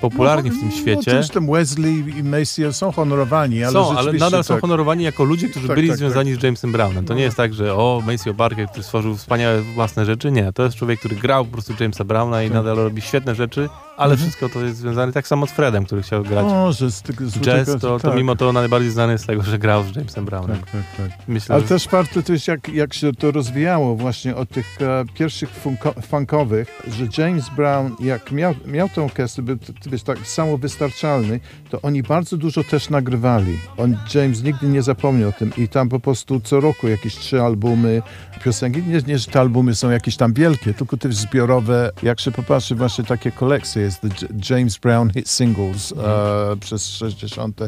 popularni w tym No, świecie, też tam Wesley i Macy są honorowani, ale są, ale nadal są tak. honorowani jako ludzie, którzy Tak, byli tak, związani z Jamesem Brownem. To nie jest tak, że o, Maceo Parker, który stworzył wspaniałe własne rzeczy. Nie, to jest człowiek, który grał po prostu Jamesa Browna i nadal robi świetne rzeczy, ale wszystko to jest związane tak samo z Fredem, który chciał grać O, że z tego, z jazz, to, to tak, mimo to najbardziej znany jest z tego, że grał z Jamesem Brownem. Tak, tak, tak. Myślę, Ale że... też warto też, jak, jak się to rozwijało właśnie od tych e, pierwszych funko, funkowych, że James Brown, jak miał, miał tę orkiestrę, był wiesz, tak samowystarczalny, to oni bardzo dużo też nagrywali. On, James nigdy nie zapomniał o tym i tam po prostu co roku jakieś trzy albumy, piosenki. Nie, nie, że te albumy są jakieś tam wielkie, tylko też zbiorowe. Jak się popatrzy, właśnie takie kolekcje jest James Brown Hit Singles e, przez 60.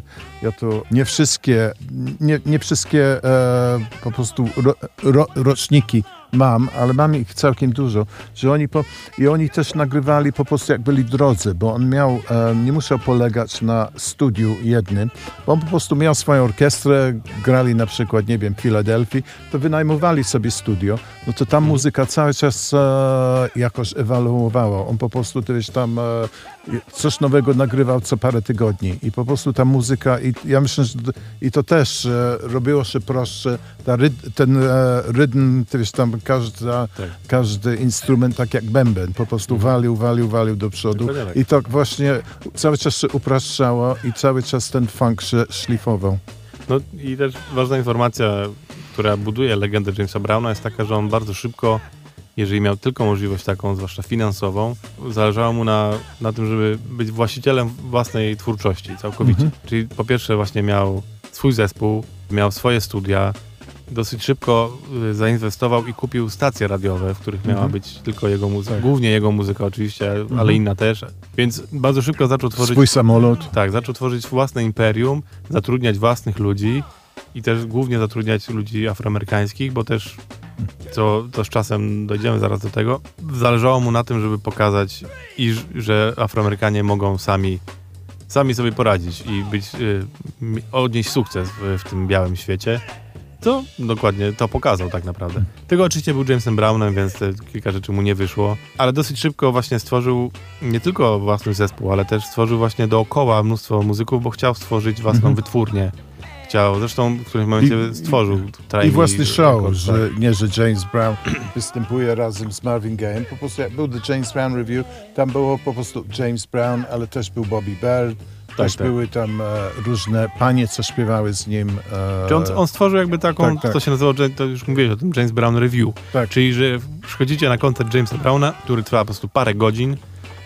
Ja to nie wszystkie, nie, nie wszystkie e, po prostu ro, ro, roczniki mam, ale mam ich całkiem dużo, że oni po, i oni też nagrywali po prostu jak byli w drodze, bo on miał, e, nie musiał polegać na studiu jednym, bo on po prostu miał swoją orkiestrę, grali na przykład, nie wiem, w Filadelfii, to wynajmowali sobie studio, no to tam muzyka cały czas e, jakoś ewoluowała. On po prostu, wiesz, tam e, coś nowego nagrywał co parę tygodni i po prostu ta muzyka, i ja myślę, że i to też e, robiło się prostsze, ta ten e, rytm, wiesz, tam każda, Tak. każdy instrument, tak jak bęben, po prostu walił, walił, walił do przodu tak. i to właśnie cały czas się upraszczało i cały czas ten funk się szlifował. No i też ważna informacja, która buduje legendę Jamesa Browna jest taka, że on bardzo szybko, jeżeli miał tylko możliwość taką, zwłaszcza finansową, zależało mu na, na tym, żeby być właścicielem własnej twórczości całkowicie. Czyli po pierwsze właśnie miał swój zespół, miał swoje studia, dosyć szybko y, zainwestował i kupił stacje radiowe, w których miała być tylko jego muzyka, Tak. głównie jego muzyka oczywiście, ale inna też, więc bardzo szybko zaczął tworzyć Swój samolot. tak, zaczął tworzyć własne imperium, zatrudniać własnych ludzi i też głównie zatrudniać ludzi afroamerykańskich, bo też, co to z czasem dojdziemy zaraz do tego, zależało mu na tym, żeby pokazać, iż, że Afroamerykanie mogą sami, sami sobie poradzić i być, y, odnieść sukces w, w tym białym świecie. To dokładnie to pokazał tak naprawdę. Tego oczywiście był Jamesem Brownem, więc te kilka rzeczy mu nie wyszło, ale dosyć szybko właśnie stworzył nie tylko własny zespół, ale też stworzył właśnie dookoła mnóstwo muzyków, bo chciał stworzyć własną wytwórnię. Chciał, zresztą w którymś momencie Mhm. I- stworzył I Trainy własny show, Records, że tak. nie, że James Brown występuje razem z Marvin Gaye. Po prostu jak był The James Brown Review, tam było po prostu James Brown, ale też był Bobby Bird, też tak. były tam e, różne panie, co śpiewały z nim. E, on, on stworzył jakby taką, Tak, tak. to się nazywało, że- to już mówiłeś o tym, James Brown Review. Tak. Czyli, że przychodzicie na koncert Jamesa Browna, który trwa po prostu parę godzin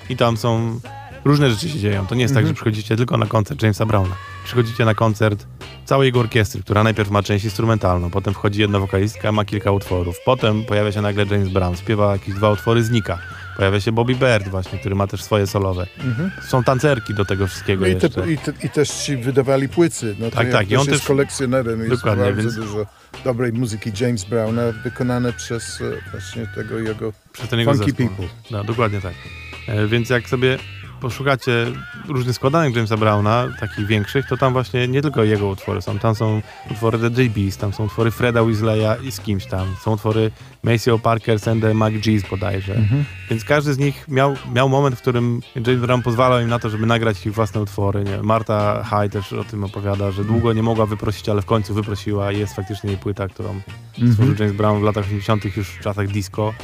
i tam są różne rzeczy się dzieją. To nie jest tak, że przychodzicie tylko na koncert Jamesa Browna. Przychodzicie na koncert całej jego orkiestry, która najpierw ma część instrumentalną, potem wchodzi jedna wokalistka, ma kilka utworów, potem pojawia się nagle James Brown, śpiewa jakieś dwa utwory, znika. Pojawia się Bobby Bird właśnie, który ma też swoje solowe. Są tancerki do tego wszystkiego No i, te, i, te, I też ci wydawali płyty. No Tak, tak, i on jest też- kolekcjonerem. Jest Dokładnie, bardzo więc- dużo dobrej muzyki James Browna wykonane przez e, właśnie tego jego... Przez ten jego Funky zespół. People. No, dokładnie tak. E, więc jak sobie poszukacie różnych składanek Jamesa Browna, takich większych, to tam właśnie nie tylko jego utwory są. Tam są utwory The JB's, tam są utwory Freda Weasleya i z kimś tam. Są utwory Maceo Parker, the Mac G's bodajże. Więc każdy z nich miał, miał moment, w którym James Brown pozwalał im na to, żeby nagrać ich własne utwory. Nie? Marta High też o tym opowiada, że długo nie mogła wyprosić, ale w końcu wyprosiła i jest faktycznie jej płyta, którą stworzył James Brown w latach 80., już w czasach disco,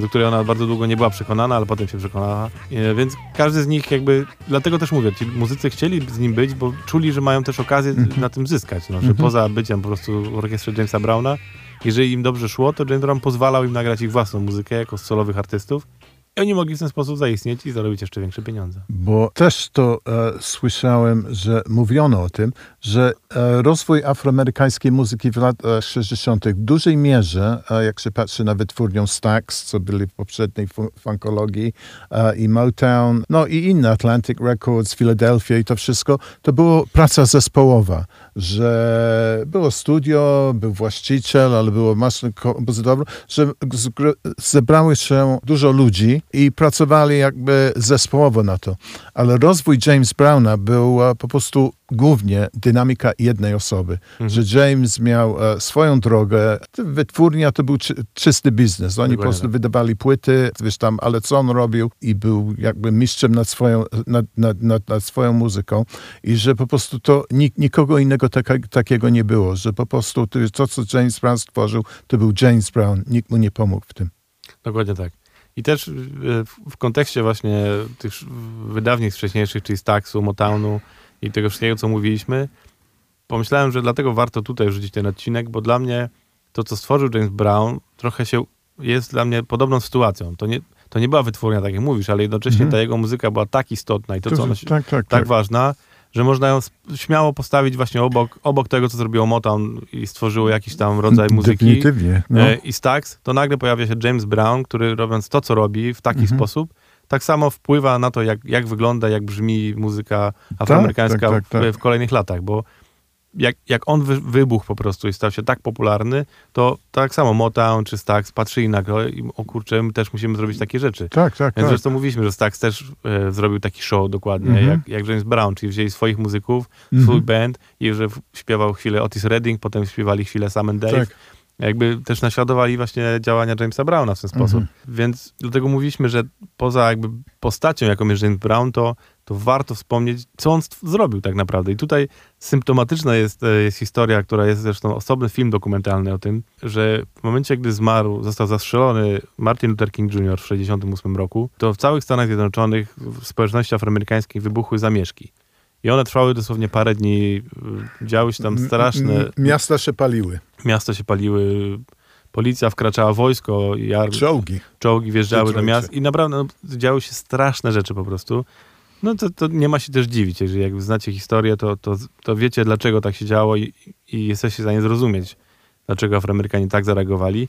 do której ona bardzo długo nie była przekonana, ale potem się przekonała. E, Więc każdy z nich jakby, dlatego też mówię, ci muzycy chcieli z nim być, bo czuli, że mają też okazję na tym zyskać, no, że poza byciem po prostu w orkiestrze Jamesa Browna, jeżeli im dobrze szło, to James Brown pozwalał im nagrać ich własną muzykę jako solowych artystów i oni mogli w ten sposób zaistnieć i zarobić jeszcze większe pieniądze. Bo też to e, słyszałem, że mówiono o tym, że e, rozwój afroamerykańskiej muzyki w latach 60. w dużej mierze, e, jak się patrzy na wytwórnią Stax, co byli w poprzedniej fu- funkologii, e, i Motown, no i inne, Atlantic Records, Philadelphia i to wszystko, to było praca zespołowa, że było studio, był właściciel, ale było masę kompozytorów, że zebrały się dużo ludzi i pracowali jakby zespołowo na to. Ale rozwój James Browna był po prostu głównie dynamika jednej osoby. Że James miał e, swoją drogę. Wytwórnia to był czy, czysty biznes. Oni po prostu tak. wydawali płyty, wiesz tam, ale co on robił i był jakby mistrzem nad swoją, nad, nad, nad, nad swoją muzyką i że po prostu to nik, nikogo innego taka, takiego nie było, że po prostu to, co James Brown stworzył, to był James Brown. Nikt mu nie pomógł w tym. Dokładnie tak. I też y, w, kontekście właśnie tych wydawnictw wcześniejszych, czyli Staxu, Motownu i tego wszystkiego, co mówiliśmy, pomyślałem, że dlatego warto tutaj wrzucić ten odcinek, bo dla mnie to, co stworzył James Brown, trochę się jest dla mnie podobną sytuacją. To nie, to nie była wytwórnia, tak jak mówisz, ale jednocześnie Mhm. ta jego muzyka była tak istotna i to, co ona się, tak, tak, tak ważna, że można ją śmiało postawić właśnie obok, obok tego, co zrobiło Motown i stworzyło jakiś tam rodzaj muzyki. Definitywnie. No. E, i Stax, to nagle pojawia się James Brown, który robiąc to, co robi w taki Mhm. sposób, tak samo wpływa na to, jak, jak wygląda, jak brzmi muzyka afroamerykańska tak, tak, tak. W, w kolejnych latach, bo jak, jak on wy, wybuchł po prostu i stał się tak popularny, to tak samo Motown czy Stax patrzyli na go i o kurczę, my też musimy zrobić takie rzeczy. tak, tak, Więc tak. zresztą mówiliśmy, że Stax też e, zrobił taki show dokładnie, Mhm. jak, jak James Brown, czyli wzięli swoich muzyków, Mhm. swój band i że śpiewał chwilę Otis Redding, potem śpiewali chwilę Sam and Dave. Tak. Jakby też naśladowali właśnie działania Jamesa Browna w ten sposób. Mhm. Więc dlatego mówiliśmy, że poza jakby postacią, jaką jest James Brown, to, to warto wspomnieć, co on zrobił tak naprawdę. I tutaj symptomatyczna jest, e, jest historia, która jest zresztą osobny film dokumentalny o tym, że w momencie, gdy zmarł, został zastrzelony Martin Luther King Jr. w 1968 roku, to w całych Stanach Zjednoczonych w społeczności afroamerykańskiej wybuchły zamieszki. I one trwały dosłownie parę dni, y, działy się tam straszne, M- Miasta się paliły. miasta się paliły, policja wkraczała, wojsko i Czołgi. czołgi wjeżdżały do miast i naprawdę no, działy się straszne rzeczy po prostu. No to, to nie ma się też dziwić, jeżeli jak znacie historię, to, to, to wiecie dlaczego tak się działo i, i jesteście w stanie zrozumieć, dlaczego Afroamerykanie tak zareagowali.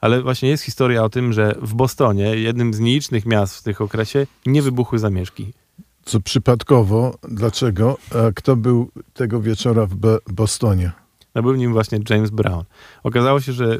Ale właśnie jest historia o tym, że w Bostonie, jednym z nielicznych miast w tych okresie, nie wybuchły zamieszki. Co przypadkowo, dlaczego? Kto był tego wieczora w Bo- Bostonie? No był nim właśnie James Brown. Okazało się, że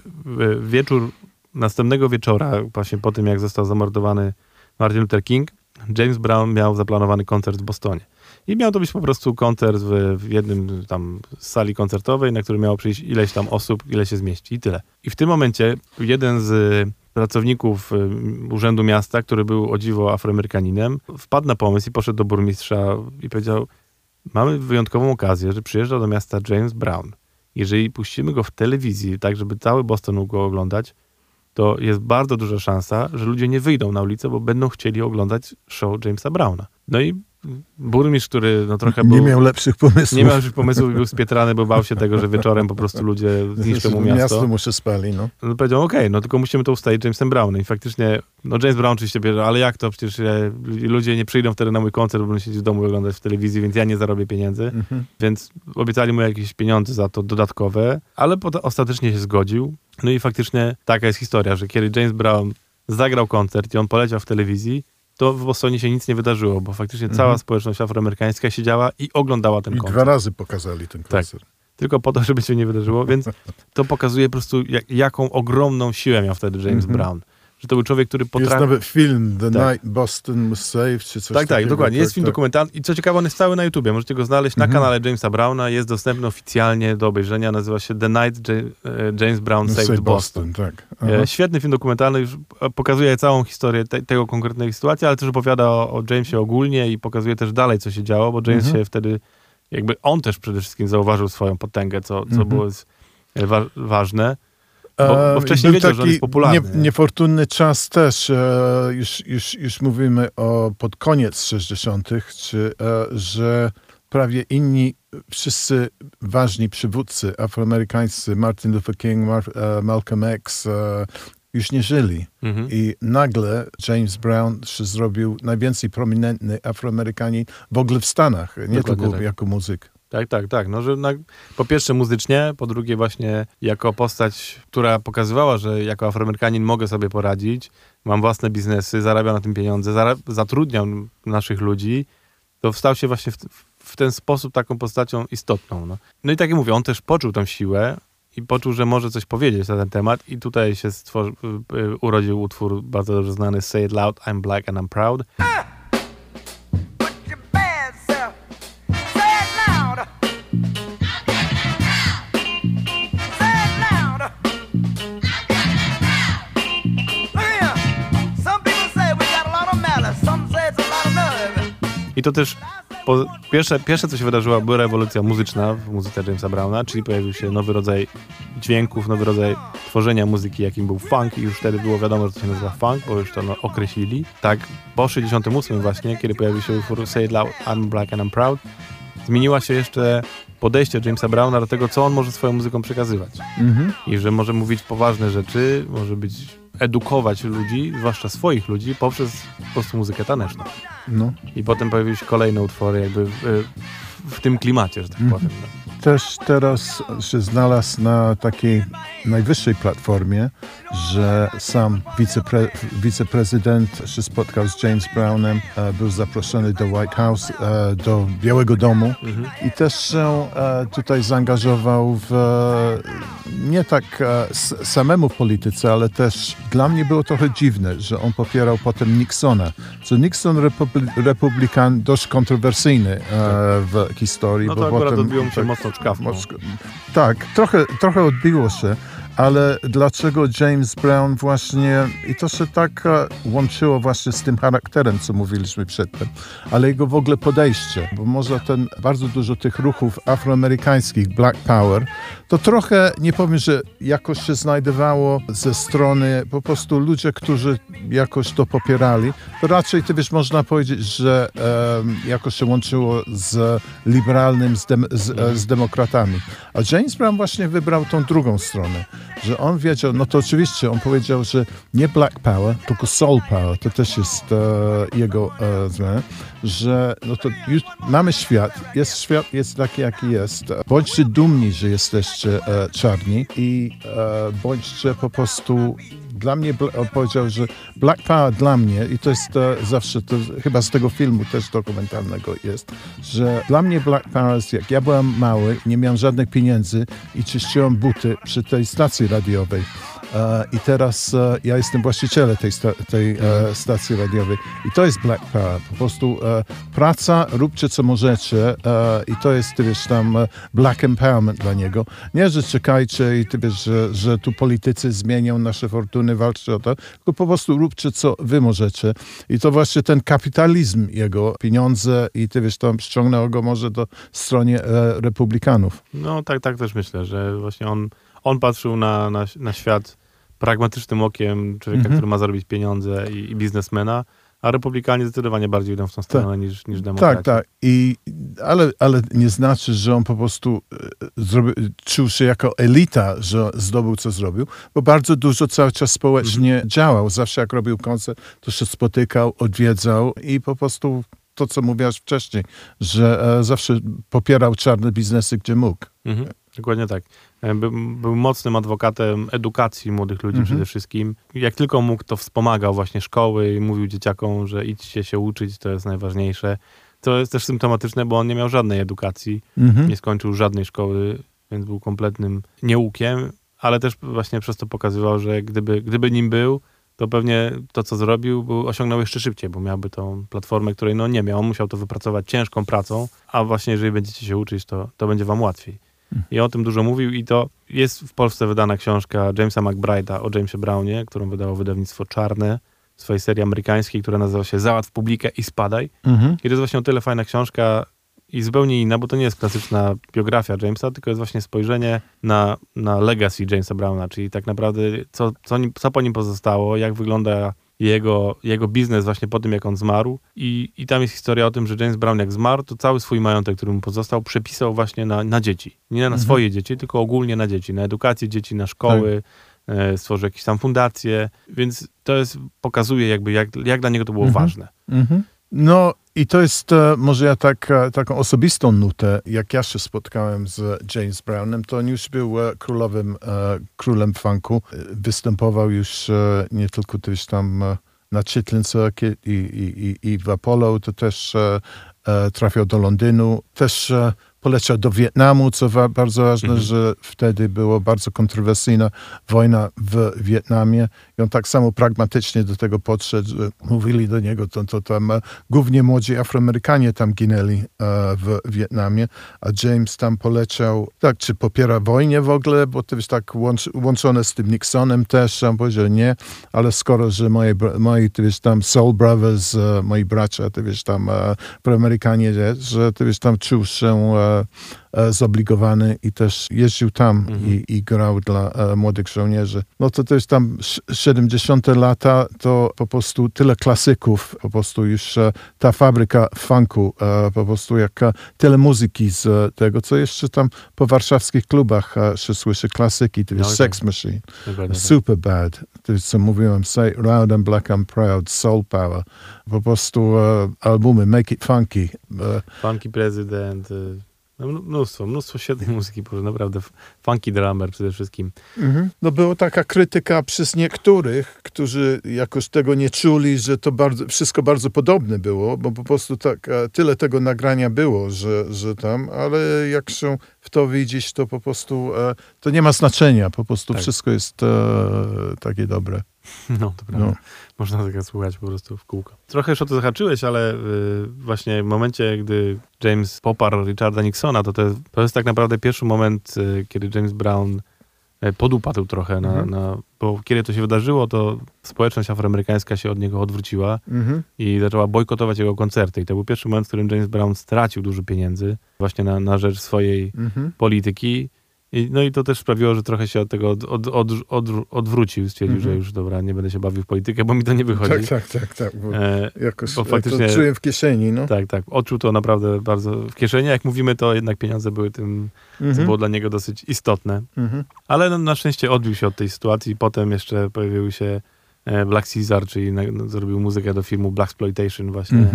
wieczór następnego wieczora, właśnie po tym jak został zamordowany Martin Luther King, James Brown miał zaplanowany koncert w Bostonie. I miał to być po prostu koncert w, w jednym tam sali koncertowej, na który miało przyjść ileś tam osób, ile się zmieści i tyle. I w tym momencie jeden z pracowników y, Urzędu Miasta, który był o dziwo Afroamerykaninem, wpadł na pomysł i poszedł do burmistrza i powiedział mamy wyjątkową okazję, że przyjeżdża do miasta James Brown. Jeżeli puścimy go w telewizji, tak żeby cały Boston mógł go oglądać, to jest bardzo duża szansa, że ludzie nie wyjdą na ulicę, bo będą chcieli oglądać show Jamesa Browna. No i burmistrz, który no trochę był... Nie miał lepszych pomysłów. nie miał już pomysłów i był spietrany, bo bał się tego, że wieczorem po prostu ludzie zniszczą mu miasto. Miasto mu się spali, no. No powiedział, okej, no tylko musimy to ustalić Jamesem Brownem. I faktycznie, no James Brown oczywiście bierze, ale jak to? Przecież e, ludzie nie przyjdą wtedy na mój koncert, bo będą siedzieć w domu oglądać w telewizji, więc ja nie zarobię pieniędzy. Mhm. Więc obiecali mu jakieś pieniądze za to dodatkowe, ale potem ostatecznie się zgodził. No i faktycznie taka jest historia, że kiedy James Brown zagrał koncert i on poleciał w telewizji, to w Bostonie się nic nie wydarzyło, bo faktycznie cała społeczność afroamerykańska siedziała i oglądała ten I koncert. dwa razy pokazali ten Tak. koncert. Tylko po to, żeby się nie wydarzyło, więc to pokazuje po prostu, jak, jaką ogromną siłę miał wtedy James Mhm. Brown. Że to był człowiek, który Jest potrafił... nawet film The Tak. Night Boston Was Saved, czy coś Tak, tak, dokładnie. Jest tak, film tak. dokumentalny i co ciekawe, on jest cały na YouTubie. Możecie go znaleźć na Mhm. kanale Jamesa Browna. Jest dostępny oficjalnie do obejrzenia. Nazywa się The Night e, James Brown Saved Save Boston. tak. Aha. E, Świetny film dokumentalny, już pokazuje całą historię te, tego konkretnej sytuacji, ale też opowiada o, o Jamesie ogólnie i pokazuje też dalej, co się działo, bo James Mhm. się wtedy, jakby on też przede wszystkim zauważył swoją potęgę, co, co Mhm. było e, wa ważne. Bo, bo wcześniej był wiedział, że taki jest popularny. Nie, niefortunny czas też, e, już, już, już mówimy o pod koniec 60., czy, e, że prawie inni, wszyscy ważni przywódcy afroamerykańscy, Martin Luther King, Mar e, Malcolm X, już nie żyli. Mhm. I nagle James Brown się zrobił najwięcej prominentny Afroamerykanin w ogóle w Stanach, nie Dokładnie tylko tak. jako muzyk. Tak, tak, tak. No, że na, po pierwsze muzycznie, po drugie właśnie jako postać, która pokazywała, że jako Afroamerykanin mogę sobie poradzić, mam własne biznesy, zarabiam na tym pieniądze, zatrudniam naszych ludzi, to stał się właśnie w, w ten sposób taką postacią istotną. No. no i tak jak mówię, on też poczuł tą siłę i poczuł, że może coś powiedzieć na ten temat i tutaj się stworzy, y, y, urodził utwór bardzo dobrze znany Say It Loud, I'm Black and I'm Proud. I to też po, pierwsze, pierwsze, co się wydarzyło, była rewolucja muzyczna w muzyce Jamesa Browna, czyli pojawił się nowy rodzaj dźwięków, nowy rodzaj tworzenia muzyki, jakim był funk i już wtedy było wiadomo, że to się nazywa funk, bo już to no, określili. Tak, po 68 właśnie, kiedy pojawił się utwór Say It Loud, I'm Black and I'm Proud, zmieniła się jeszcze podejście Jamesa Browna do tego, co on może swoją muzyką przekazywać. Mhm. I że może mówić poważne rzeczy, może być edukować ludzi, zwłaszcza swoich ludzi, poprzez po prostu muzykę taneczną. No. I potem pojawiły się kolejne utwory jakby w, w tym klimacie, że tak powiem. Też teraz się znalazł na takiej najwyższej platformie, że sam wicepre, wiceprezydent się spotkał z James Brownem, e, był zaproszony do White House, e, do Białego Domu i też się e, tutaj zaangażował w nie tak samemu w polityce, ale też dla mnie było trochę dziwne, że on popierał potem Nixona. Co Nixon republi republikan dość kontrowersyjny w historii. No bo to akurat potem, odbiło mu się tak, mocno czkawką. Mosk- Tak, trochę, trochę odbiło się, ale dlaczego James Brown właśnie, i to się tak e, łączyło właśnie z tym charakterem, co mówiliśmy przedtem, ale jego w ogóle podejście, bo może ten, bardzo dużo tych ruchów afroamerykańskich, Black Power, to trochę, nie powiem, że jakoś się znajdowało ze strony po prostu ludzie, którzy jakoś to popierali, to raczej, ty wiesz, można powiedzieć, że jakoś się łączyło z liberalnym, z, dem, z, e, z demokratami. A James Brown właśnie wybrał tą drugą stronę, że on wiedział, no to oczywiście on powiedział, że nie Black Power, tylko Soul Power, to też jest e, jego e, zmiana, że no to już mamy świat, jest świat jest taki, jaki jest. Bądźcie dumni, że jesteście e, czarni i e, bądźcie po prostu dla mnie, powiedział, że Black Power dla mnie, i to jest e, zawsze, to chyba z tego filmu też dokumentalnego jest, że dla mnie Black Power jest jak ja byłem mały, nie miałem żadnych pieniędzy i czyściłem buty przy tej stacji radiowej. E, I teraz e, ja jestem właścicielem tej, sta- tej e, stacji radiowej. I to jest Black Power. Po prostu praca, róbcie co możecie i to jest, ty wiesz, tam Black Empowerment dla niego. Nie, że czekajcie i ty wiesz, że, że tu politycy zmienią nasze fortuny, walczcie o to, tylko po prostu róbcie co wy możecie. I to właśnie ten kapitalizm jego, pieniądze i ty wiesz, tam ściągnęło go może do stronie republikanów. No tak, tak też myślę, że właśnie on, on patrzył na, na, na świat pragmatycznym okiem człowieka, Mhm. który ma zarobić pieniądze i, i biznesmena, a republikanie zdecydowanie bardziej idą w tą stronę niż, niż demokraci. Tak, tak. I, ale, ale nie znaczy, że on po prostu e, zrobi, czuł się jako elita, że zdobył, co zrobił, bo bardzo dużo cały czas społecznie Mhm. działał. Zawsze jak robił koncert, to się spotykał, odwiedzał i po prostu to, co mówiłaś wcześniej, że e, zawsze popierał czarne biznesy, gdzie mógł. Mhm, dokładnie tak. E, Był, był mocnym adwokatem edukacji młodych ludzi Mhm. przede wszystkim. Jak tylko mógł, to wspomagał właśnie szkoły i mówił dzieciakom, że idźcie się uczyć, to jest najważniejsze. To jest też symptomatyczne, bo on nie miał żadnej edukacji, Mhm. nie skończył żadnej szkoły, więc był kompletnym nieukiem, ale też właśnie przez to pokazywał, że gdyby, gdyby nim był, to pewnie to, co zrobił, był, osiągnął jeszcze szybciej, bo miałby tą platformę, której no nie miał. On musiał to wypracować ciężką pracą, a właśnie jeżeli będziecie się uczyć, to, to będzie wam łatwiej. I o tym dużo mówił i to jest w Polsce wydana książka Jamesa McBride'a o Jamesie Brownie, którą wydało wydawnictwo Czarne w swojej serii amerykańskiej, która nazywa się Załatw publikę i spadaj. Mhm. I to jest właśnie o tyle fajna książka i zupełnie inna, bo to nie jest klasyczna biografia Jamesa, tylko jest właśnie spojrzenie na, na legacy Jamesa Browna, czyli tak naprawdę co, co, co po nim pozostało, jak wygląda jego, jego biznes właśnie po tym, jak on zmarł. I, I tam jest historia o tym, że James Brown jak zmarł, to cały swój majątek, który mu pozostał, przepisał właśnie na, na dzieci. Nie na swoje dzieci, tylko ogólnie na dzieci, na edukację dzieci, na szkoły, e, stworzył jakieś tam fundacje, więc to jest, pokazuje jakby, jak, jak dla niego to było ważne. Mhm. No i to jest, e, może ja tak, e, taką osobistą nutę, jak ja się spotkałem z James Brownem, to on już był e, królowym, królem funku. Występował już nie tylko też tam na Chitlin Circuit i, i, i, w Apollo, to też trafiał do Londynu, też poleciał do Wietnamu, co wa- bardzo ważne, że wtedy była bardzo kontrowersyjna wojna w Wietnamie. I on tak samo pragmatycznie do tego podszedł, że mówili do niego, to, to tam e, głównie młodzi Afroamerykanie tam ginęli e, w Wietnamie, a James tam poleciał, tak, czy popiera wojnę w ogóle, bo to jest tak łącz, łączone z tym Nixonem też, on powiedział nie, ale skoro, że bra- moi, to wiesz, tam Soul Brothers, e, moi bracia, to wiesz, tam e, Afroamerykanie, że- to wiesz, tam czuł się e, zobligowany i też jeździł tam i, i grał dla e, młodych żołnierzy. No to to jest tam sz- 70 lata, to po prostu tyle klasyków, po prostu już e, ta fabryka funku, e, po prostu jak e, tyle muzyki z e, tego, co jeszcze tam po warszawskich klubach e, się słyszy klasyki, to jest No Sex tak. Machine, Dokładnie tak. Super Bad, to jest co mówiłem, Say Loud and Black and Proud, Soul Power, po prostu e, albumy Make It Funky, e, Funky Prezydent, no, mn- mnóstwo, mnóstwo świetnej muzyki, bo naprawdę funky drummer przede wszystkim. No była taka krytyka przez niektórych, którzy jakoś tego nie czuli, że to bardzo, wszystko bardzo podobne było, bo po prostu tak, tyle tego nagrania było, że, że tam, ale jak się w to widzieć, to po prostu e, to nie ma znaczenia, po prostu Tak. wszystko jest e, takie dobre. No, to prawda. No. Można tego słuchać po prostu w kółko. Trochę już o to zahaczyłeś, ale y, właśnie w momencie, gdy James poparł Richarda Nixona, to jest, to jest tak naprawdę pierwszy moment, y, kiedy James Brown y, podupadł trochę, na, Mhm. na, bo kiedy to się wydarzyło, to społeczność afroamerykańska się od niego odwróciła i zaczęła bojkotować jego koncerty. I to był pierwszy moment, w którym James Brown stracił dużo pieniędzy właśnie na, na rzecz swojej Mhm. polityki. I, no i to też sprawiło, że trochę się od tego od, od, od, od, odwrócił. Stwierdził, Mhm. że już dobra, nie będę się bawił w politykę, bo mi to nie wychodzi. Tak, tak, tak, tak, bo E, jakoś bo faktycznie- to czuję w kieszeni, no. tak, tak. Odczuł to naprawdę bardzo w kieszeni. Jak mówimy, to jednak pieniądze były tym, co Mhm. było dla niego dosyć istotne. Mhm. Ale no, na szczęście odbił się od tej sytuacji. Potem jeszcze pojawił się e, Black Caesar, czyli na, no, zrobił muzykę do filmu Black Exploitation właśnie.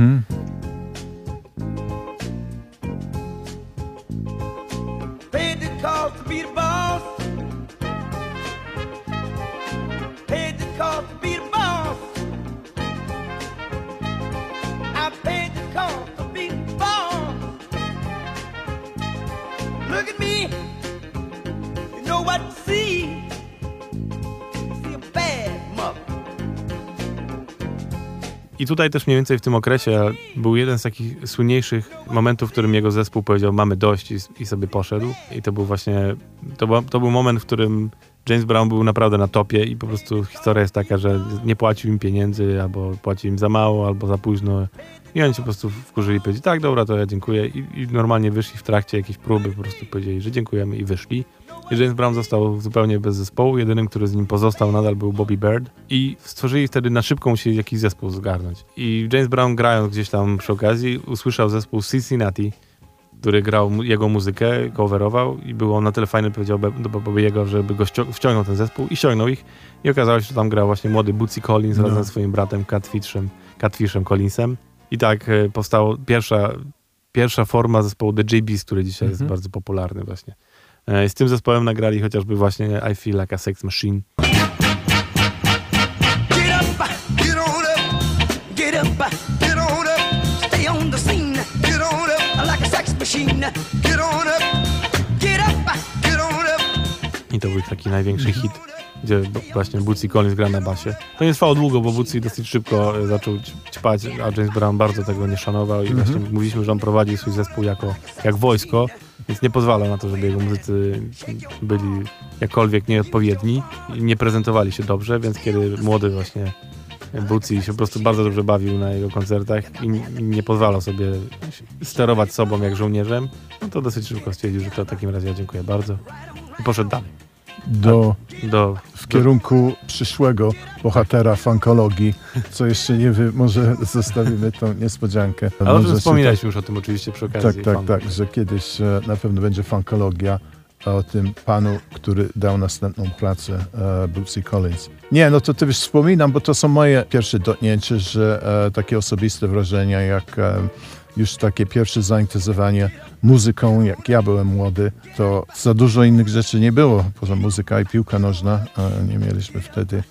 I tutaj też mniej więcej w tym okresie był jeden z takich słynniejszych momentów, w którym jego zespół powiedział mamy dość i, i sobie poszedł. I to był właśnie, to, był- to był moment, w którym James Brown był naprawdę na topie i po prostu historia jest taka, że nie płacił im pieniędzy, albo płacił im za mało, albo za późno. I oni się po prostu wkurzyli i powiedzieli, tak, dobra, to ja dziękuję. I, I normalnie wyszli w trakcie jakiejś próby, po prostu powiedzieli, że dziękujemy i wyszli. James Brown został zupełnie bez zespołu. Jedynym, który z nim pozostał nadal był Bobby Bird. I stworzyli wtedy na szybko musieli jakiś zespół zgarnąć. I James Brown grając gdzieś tam przy okazji usłyszał zespół Cincinnati, który grał jego muzykę, coverował i było on na tyle fajny, powiedział do Bobby'ego, żeby go wciągnął ten zespół i ściągnął ich. I okazało się, że tam grał właśnie młody Bootsy Collins No. razem ze swoim bratem Catfishem, Catfishem Collinsem. I tak e, powstała pierwsza, pierwsza forma zespołu The JBs, który dzisiaj jest Mhm. bardzo popularny właśnie. E, Z tym zespołem nagrali chociażby właśnie I Feel Like a Sex Machine. I to był taki największy hit, gdzie właśnie Bootsy Collins gra na basie. To nie trwało długo, bo Bootsy dosyć szybko e, zaczął ćpać, a James Brown bardzo tego nie szanował i właśnie mówiliśmy, że on prowadził swój zespół jako, jak wojsko, więc nie pozwalał na to, żeby jego muzycy byli jakkolwiek nieodpowiedni i nie prezentowali się dobrze, więc kiedy młody właśnie Bootsy się po prostu bardzo dobrze bawił na jego koncertach i nie pozwalał sobie sterować sobą jak żołnierzem, no to dosyć szybko stwierdził, że to w takim razie ja dziękuję bardzo i poszedł dalej. Do, Do, w kierunku przyszłego bohatera funkologii, co jeszcze nie wiem, może zostawimy tą niespodziankę. ale Może wspominałeś już o tym oczywiście przy okazji. Tak, tak, tak, że kiedyś e, na pewno będzie funkologia o tym panu, który dał następną pracę, e, Bootsy Collins. Nie, no to ty już wspominam, bo to są moje pierwsze dotknięcie, że e, takie osobiste wrażenia, jak e, już takie pierwsze zainteresowanie muzyką, jak ja byłem młody, to za dużo innych rzeczy nie było, poza muzyka i piłka nożna. Nie mieliśmy wtedy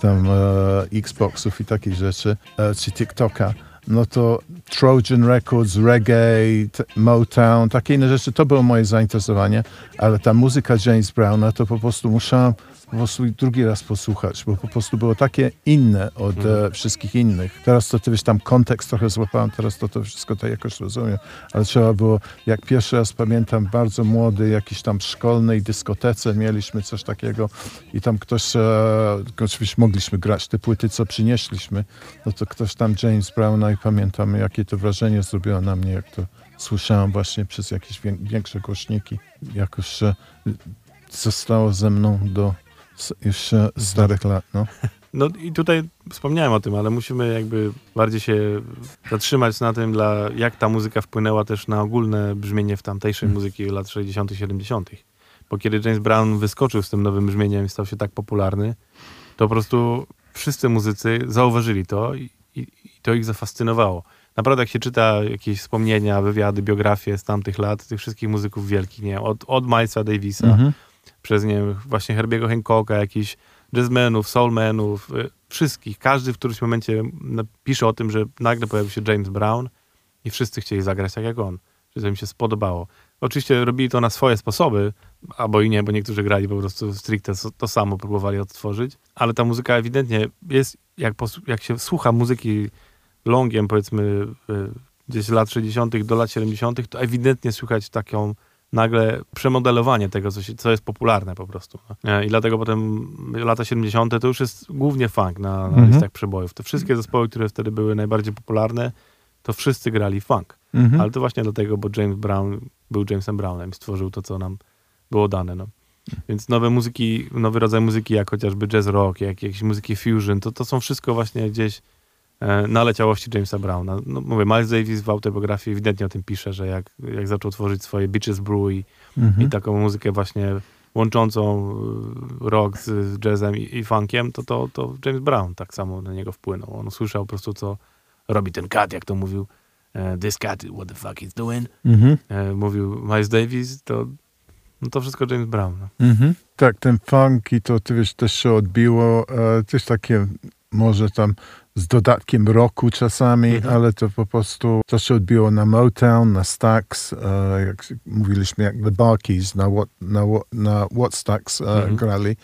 tam e, Xboxów i takich rzeczy, e, czy TikToka, no to Trojan Records, reggae, Motown, takie inne rzeczy, to było moje zainteresowanie, ale ta muzyka James Browna to po prostu musiałem po prostu drugi raz posłuchać, bo po prostu było takie inne od e, wszystkich innych. Teraz to też tam kontekst trochę złapałem, teraz to, to wszystko tak jakoś rozumiem, ale trzeba było, jak pierwszy raz pamiętam, bardzo młody, jakiś tam szkolnej dyskotece mieliśmy coś takiego i tam ktoś, e, oczywiście mogliśmy grać te płyty, co przynieśliśmy, no to ktoś tam James Browna i pamiętam, jakie to wrażenie zrobiło na mnie, jak to słyszałem właśnie przez jakieś wię- większe głośniki. Jakoś e, zostało ze mną do s- już e, starych lat, no. No i tutaj wspomniałem o tym, ale musimy jakby bardziej się zatrzymać na tym, dla, jak ta muzyka wpłynęła też na ogólne brzmienie w tamtejszej Mm. muzyki lat 60., 70. Bo kiedy James Brown wyskoczył z tym nowym brzmieniem i stał się tak popularny, to po prostu wszyscy muzycy zauważyli to i, i, i to ich zafascynowało. Naprawdę jak się czyta jakieś wspomnienia, wywiady, biografie z tamtych lat, tych wszystkich muzyków wielkich, nie od, od Milesa Davisa, Mhm. Przez nie właśnie Herbiego Hancocka, jakichś jazzmenów, soulmenów, y, wszystkich. Każdy w którymś momencie napisze o tym, że nagle pojawił się James Brown i wszyscy chcieli zagrać tak jak on, że to im się spodobało. Oczywiście robili to na swoje sposoby, albo i nie, bo niektórzy grali po prostu stricte to- samo, próbowali odtworzyć, ale ta muzyka ewidentnie jest, jak, jak się słucha muzyki longiem, powiedzmy gdzieś z lat 60. do lat 70., to ewidentnie słychać taką nagle przemodelowanie tego, co, się, co jest popularne po prostu. no. I dlatego potem lata 70. to już jest głównie funk na, na Mhm. listach przebojów. Te wszystkie zespoły, które wtedy były najbardziej popularne, to wszyscy grali funk. Mhm. Ale to właśnie dlatego, bo James Brown był Jamesem Brownem i stworzył to, co nam było dane. No. Więc nowe muzyki, nowy rodzaj muzyki, jak chociażby jazz rock, jak jakieś muzyki fusion, to, to są wszystko właśnie gdzieś e, na leciałości Jamesa Browna. No, mówię, Miles Davis w autobiografii ewidentnie o tym pisze, że jak, jak zaczął tworzyć swoje Beaches Brew i, Mhm. i taką muzykę właśnie łączącą y, rock z, jazzem i, i funkiem, to, to, to James Brown tak samo na niego wpłynął. On słyszał po prostu, co robi ten cat, jak to mówił e, this cat, what the fuck he's doing, Mhm. e, mówił Miles Davis, to, no to wszystko James Brown. No. Mhm. Tak, ten funk i to wiesz, też się odbiło, e, też takie może tam z dodatkiem roku czasami, Mhm. ale to po prostu to się odbiło na Motown, na Stax, e, jak mówiliśmy, jak The Barkeys na, What, na, What- na What Stax e, Mhm. grali,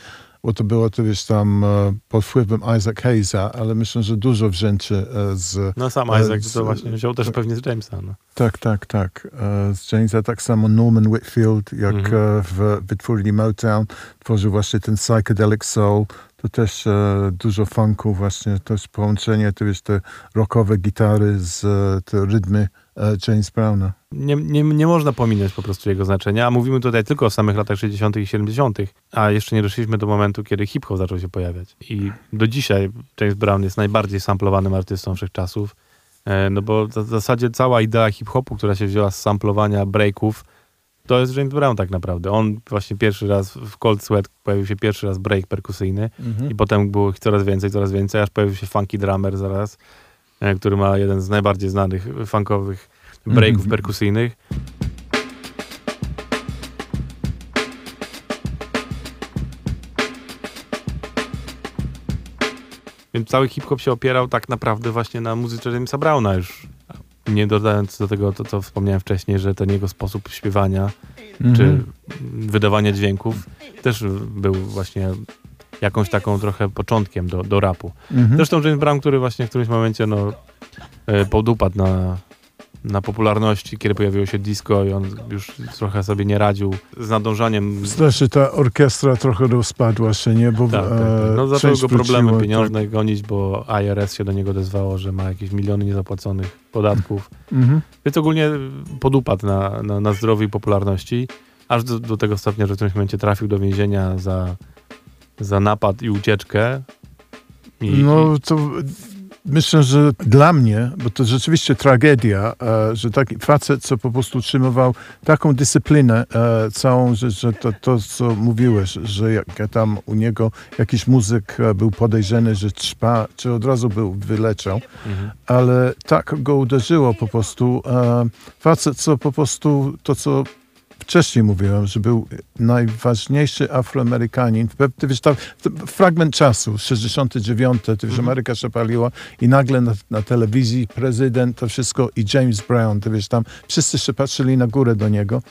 bo to było to wiesz tam e, pod wpływem Isaac Hayesa, ale myślę, że dużo wrzęczy e, z No sam E, Isaac z- to właśnie wziął też pewnie z Jamesa. No. tak, tak, tak. Z Jamesa tak samo Norman Whitfield, jak Mhm. w wytwórni Motown tworzył właśnie ten psychedelic soul. To też e, dużo funku właśnie, też połączenie, to wiesz, te rockowe gitary z te rytmy James Browna. Nie, nie, nie można pominąć po prostu jego znaczenia, a mówimy tutaj tylko o samych latach 60. i 70., a jeszcze nie doszliśmy do momentu, kiedy hip-hop zaczął się pojawiać. I do dzisiaj James Brown jest najbardziej samplowanym artystą wszechczasów, e, no bo w zasadzie cała idea hip-hopu, która się wzięła z samplowania breaków, to jest James Brown tak naprawdę. On właśnie pierwszy raz w Cold Sweat pojawił się pierwszy raz break perkusyjny i potem było ich coraz więcej, coraz więcej, aż pojawił się Funky Drummer zaraz, e, który ma jeden z najbardziej znanych funkowych breaków Mhm. perkusyjnych. Więc cały hip-hop się opierał tak naprawdę właśnie na muzyce Jamesa Browna już. Nie dodając do tego to, co wspomniałem wcześniej, że ten jego sposób śpiewania Mhm. czy wydawania dźwięków też był właśnie jakąś taką trochę początkiem do, do rapu. Mhm. Zresztą James Brown, który właśnie w którymś momencie no, e, podupadł na, na popularności, kiedy pojawiło się disco i on już trochę sobie nie radził z nadążaniem. Znaczy ta orkiestra trochę rozpadła się, nie? Bo Tak, tak, tak. e, No zaczęły go problemy wróciła, pieniężne gonić, bo IRS się do niego odezwało, że ma jakieś miliony niezapłaconych podatków. Tak. Mhm. Więc ogólnie podupadł na, na, na zdrowiu i popularności. aż do, do tego stopnia, że w którymś momencie trafił do więzienia za, za napad i ucieczkę. I, No to myślę, że dla mnie, bo to rzeczywiście tragedia, e, że taki facet, co po prostu utrzymywał taką dyscyplinę e, całą, że, że to, to, co mówiłeś, że jak tam u niego jakiś muzyk e, był podejrzany, że trwa, czy od razu był wyleciał, Mhm. ale tak go uderzyło po prostu. Facet, co po prostu to, co wcześniej mówiłem, że był najważniejszy Afroamerykanin. Wiesz, to fragment czasu, 69, ty wiesz, Mhm. Ameryka się paliła i nagle na, na telewizji prezydent, to wszystko i James Brown, ty wiesz, tam wszyscy się patrzyli na górę do niego.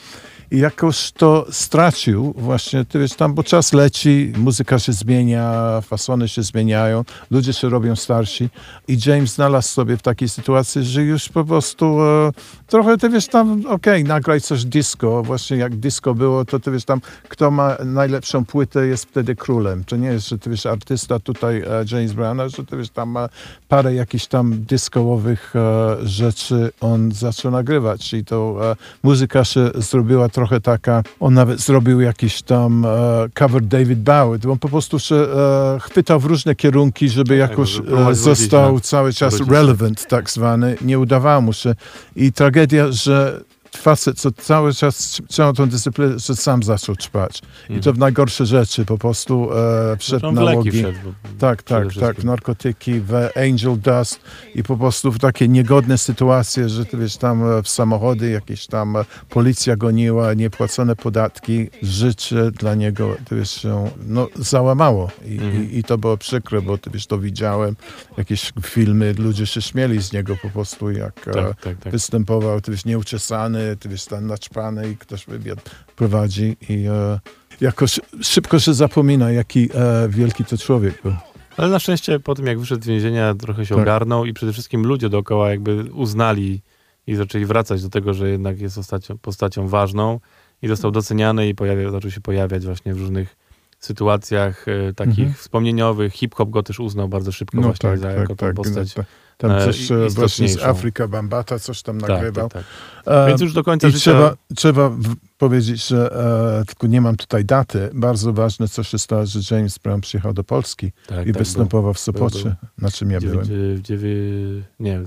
I jakoś to stracił właśnie, ty wiesz, tam, bo czas leci, muzyka się zmienia, fasony się zmieniają, ludzie się robią starsi. I James znalazł sobie w takiej sytuacji, że już po prostu e, trochę, ty wiesz, tam, okej, nagraj coś disco, właśnie jak disco było, to ty wiesz, tam, kto ma najlepszą płytę jest wtedy królem. To nie jest, że ty wiesz, artysta tutaj e, James Brown, że ty wiesz, tam ma parę jakichś tam discołowych e, rzeczy on zaczął nagrywać. I to e, muzyka się zrobiła trochę taka, on nawet zrobił jakiś tam e, cover David Bowie, on po prostu się e, chwytał w różne kierunki, żeby jakoś żeby próbować e, został cały czas relevant tak zwany, nie udawało mu się. I tragedia, że facet, co cały czas trzymał tą dyscyplinę, że sam zaczął ćpać. I to w najgorsze rzeczy, po prostu e, wszedł on na łogi. wszedł. Tak, tak, tak, w narkotyki, w Angel Dust i po prostu w takie niegodne sytuacje, że ty wiesz, tam e, w samochody jakieś tam e, policja goniła, niepłacone podatki, życie dla niego, ty wiesz, się no, załamało I, Mhm. i, i to było przykre, bo ty wiesz, to widziałem, jakieś filmy, ludzie się śmieli z niego po prostu, jak e, Tak, tak, tak. występował, ty wiesz, nieuczesany, ty wiesz, tam naćpany i ktoś wywiad prowadzi i e, jakoś szybko się zapomina, jaki e, wielki to człowiek był. Ale na szczęście po tym, jak wyszedł z więzienia, trochę się Tak. ogarnął i przede wszystkim ludzie dookoła jakby uznali i zaczęli wracać do tego, że jednak jest postacią, postacią ważną i został doceniany i pojawia, zaczął się pojawiać właśnie w różnych sytuacjach e, takich Mhm. wspomnieniowych. Hip-hop go też uznał bardzo szybko właśnie za jako tą postać. No, Tam e, coś i- e, właśnie z. Afryka Bambata coś tam Tak, nagrywał. tak, tak. E, Więc już do końca I życia... trzeba, trzeba powiedzieć, że e, tylko nie mam tutaj daty. Bardzo ważne, co się stało, że James Brown przyjechał do Polski tak, i tak, występował w Sopocie, był. na czym ja był. byłem. Dziewię- dziewię- nie,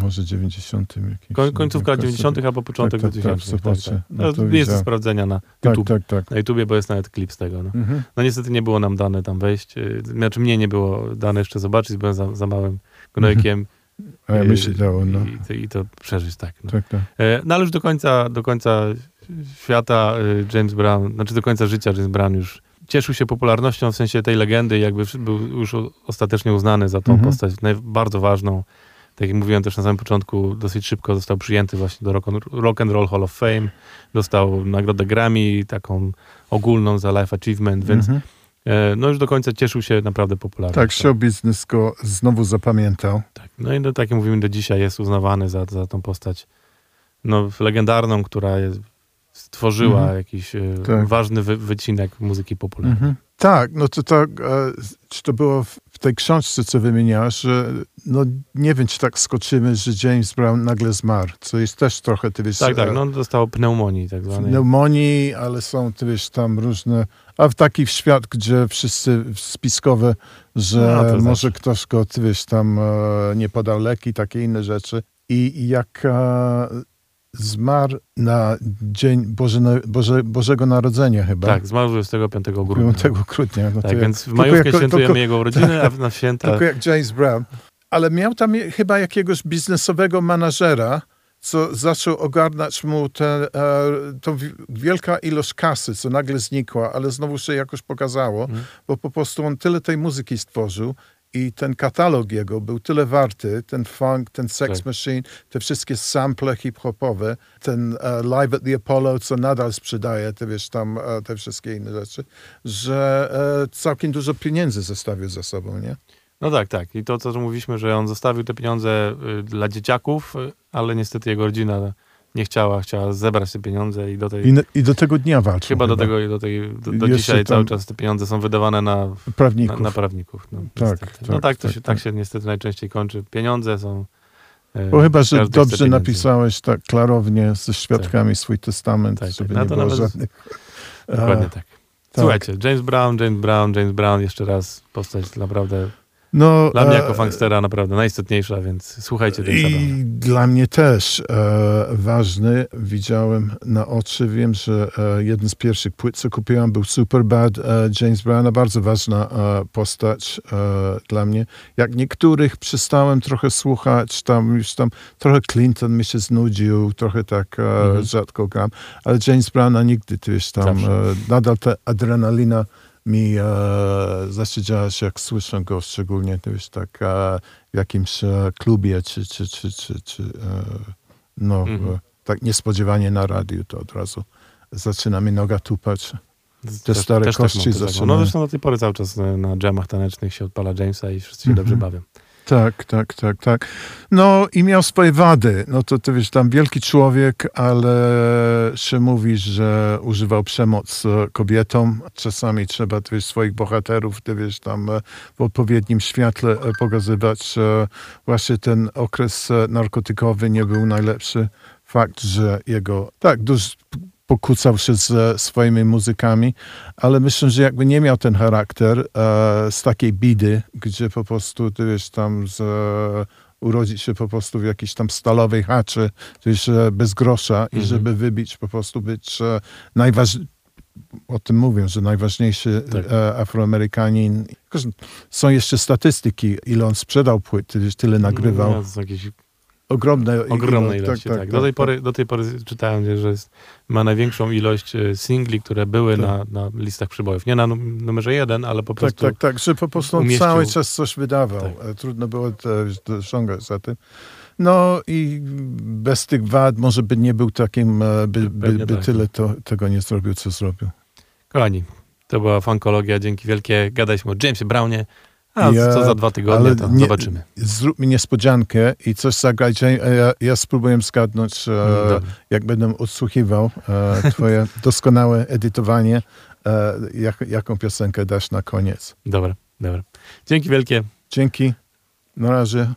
Może 90. Jakiś, koń, końcówka jakoś- 90. albo początek Tak, tak, tak, w 2000. Sopocie. No No, jest do sprawdzenia na Tak, YouTube. tak, tak. Na YouTubie, bo jest nawet klip z tego. No. Mhm. No niestety nie było nam dane tam wejść. y, Znaczy mnie nie było dane jeszcze zobaczyć, byłem za, za małym gnojkiem. A ja y, dało, no. I, to- I to przeżyć, tak. No. Tak, tak. E, no ale już do końca, do końca świata y, James Brown, znaczy do końca życia James Brown już cieszył się popularnością w sensie tej legendy jakby był już ostatecznie uznany za tą Mhm. postać bardzo ważną. Tak jak mówiłem też na samym początku, dosyć szybko został przyjęty właśnie do Rock, rock and Roll Hall of Fame. Dostał nagrodę Grammy, taką ogólną za Life Achievement, więc Mhm. E, no już do końca cieszył się naprawdę popularnością. Tak, show business go znowu zapamiętał. Tak. No i do, tak jak mówimy, do dzisiaj jest uznawany za, za tą postać no, legendarną, która jest, stworzyła Mhm. jakiś e, Tak. ważny wy, wycinek muzyki popularnej. Mhm. Tak, no to tak, e, czy to było w, w tej książce, co wymieniasz, że no nie wiem, czy tak skoczymy, że James Brown nagle zmarł, co jest też trochę, ty wiesz, Tak, tak, e, no dostał pneumonii tak zwanej. pneumonii, ale są, ty wiesz, tam różne, a w taki świat, gdzie wszyscy spiskowe, że No, to może zawsze. ktoś go, ty wiesz, tam e, nie podał leki, takie inne rzeczy. I, i jak e, zmarł na dzień Boże, Boże, Bożego Narodzenia chyba. Tak, zmarł 25 grudnia. 5 grudnia. No Tak, ja- więc w majówkę jako- świętujemy tylko- jego urodziny, a na święta... Tylko jak James Brown. Ale miał tam chyba jakiegoś biznesowego manażera, co zaczął ogarnać mu tę e, wielka ilość kasy, co nagle znikła, ale znowu się jakoś pokazało, Mhm. bo po prostu on tyle tej muzyki stworzył i ten katalog jego był tyle warty, ten funk, ten Sex Tak. Machine, te wszystkie sample hip-hopowe, ten e, Live at the Apollo, co nadal sprzedaje, te wiesz, tam e, te wszystkie inne rzeczy, że e, całkiem dużo pieniędzy zostawił za sobą, nie? No tak, tak. I to, co mówiliśmy, że on zostawił te pieniądze y, dla dzieciaków, y, ale niestety jego rodzina nie chciała, chciała zebrać te pieniądze i do tej... I, na- I do tego dnia walczył. Chyba do tego, do tej, do, do dzisiaj cały czas te pieniądze są wydawane na, na, prawników. na prawników. No, Tak, niestety. no tak, tak, to tak, się, tak. tak się niestety najczęściej kończy. Pieniądze są e, Bo chyba, że każdy dobrze napisałeś tak klarownie ze świadkami swój testament, Tak, tak. żeby No nie było nawet- żadnych... Dokładnie E, tak. Słuchajcie, James Brown, James Brown, James Brown, jeszcze raz postać naprawdę, No, dla mnie e, jako funkstera naprawdę najistotniejsza, więc słuchajcie Browna. I dla mnie też e, ważny. Widziałem na oczy, wiem, że e, jeden z pierwszych płyt, co kupiłam, był Superbad e, James Browna. Bardzo ważna e, postać e, dla mnie. Jak niektórych przestałem trochę słuchać, tam już tam trochę Clinton mi się znudził, trochę tak e, Mhm. rzadko gram, ale James Browna nigdy, ty wiesz, tam nadal ta adrenalina mi e, zasiedziała się, jak słyszę go, szczególnie już tak e, w jakimś e, klubie, czy, czy, czy, czy, czy e, no, Mhm. e, tak niespodziewanie na radiu, to od razu zaczyna mi noga tupać. te Też- stare też tak kości taką. zaczynają. No zresztą do tej pory cały czas e, na jamach tanecznych się odpala Jamesa i wszyscy się Mhm. dobrze bawią. Tak, tak, tak, tak. No i miał swoje wady. No to ty wiesz, tam wielki człowiek, ale się mówi, że używał przemoc kobietom. Czasami trzeba, ty wiesz, swoich bohaterów, ty wiesz, tam e, w odpowiednim świetle e, pokazywać. e, Właśnie ten okres narkotykowy nie był najlepszy. Fakt, że jego, tak, dużo pokłócał się ze swoimi muzykami, ale myślę, że jakby nie miał ten charakter e, z takiej bidy, gdzie po prostu, ty wiesz, tam z, e, urodzić się po prostu w jakiejś tam stalowej chaczy, wiesz, bez grosza i Mhm. żeby wybić, po prostu być e, najważniejszy, o tym mówię, że najważniejszy Tak. e, Afroamerykanin. Są jeszcze statystyki, ile on sprzedał płyt, tyle nagrywał. No, to są jakieś Ogromne, ogromne ilo- ilości, tak. do, tej pory, do tej pory czytałem, że jest, ma największą ilość e, singli, które były Tak. na, na listach przybojów. Nie na num- numerze jeden, ale po Tak, prostu tak, tak, że po prostu umieścił- cały czas coś wydawał. Tak. E, Trudno było to ściągać za tym. No i bez tych wad może by nie był takim, e, by, by, by tak. tyle to, tego nie zrobił, co zrobił. Kochani, to była funkologia, dzięki wielkie. Gadaliśmy o Jamesie Brownie, a Ja- co za dwa tygodnie, to nie- zobaczymy. Zrób mi niespodziankę i coś zagraj. Jane- e, Ja, ja spróbuję zgadnąć, e, Mm, jak będę odsłuchiwał e, twoje doskonałe edytowanie, e, jak, jaką piosenkę dasz na koniec. Dobra, dobra. Dzięki wielkie. Dzięki. Na razie.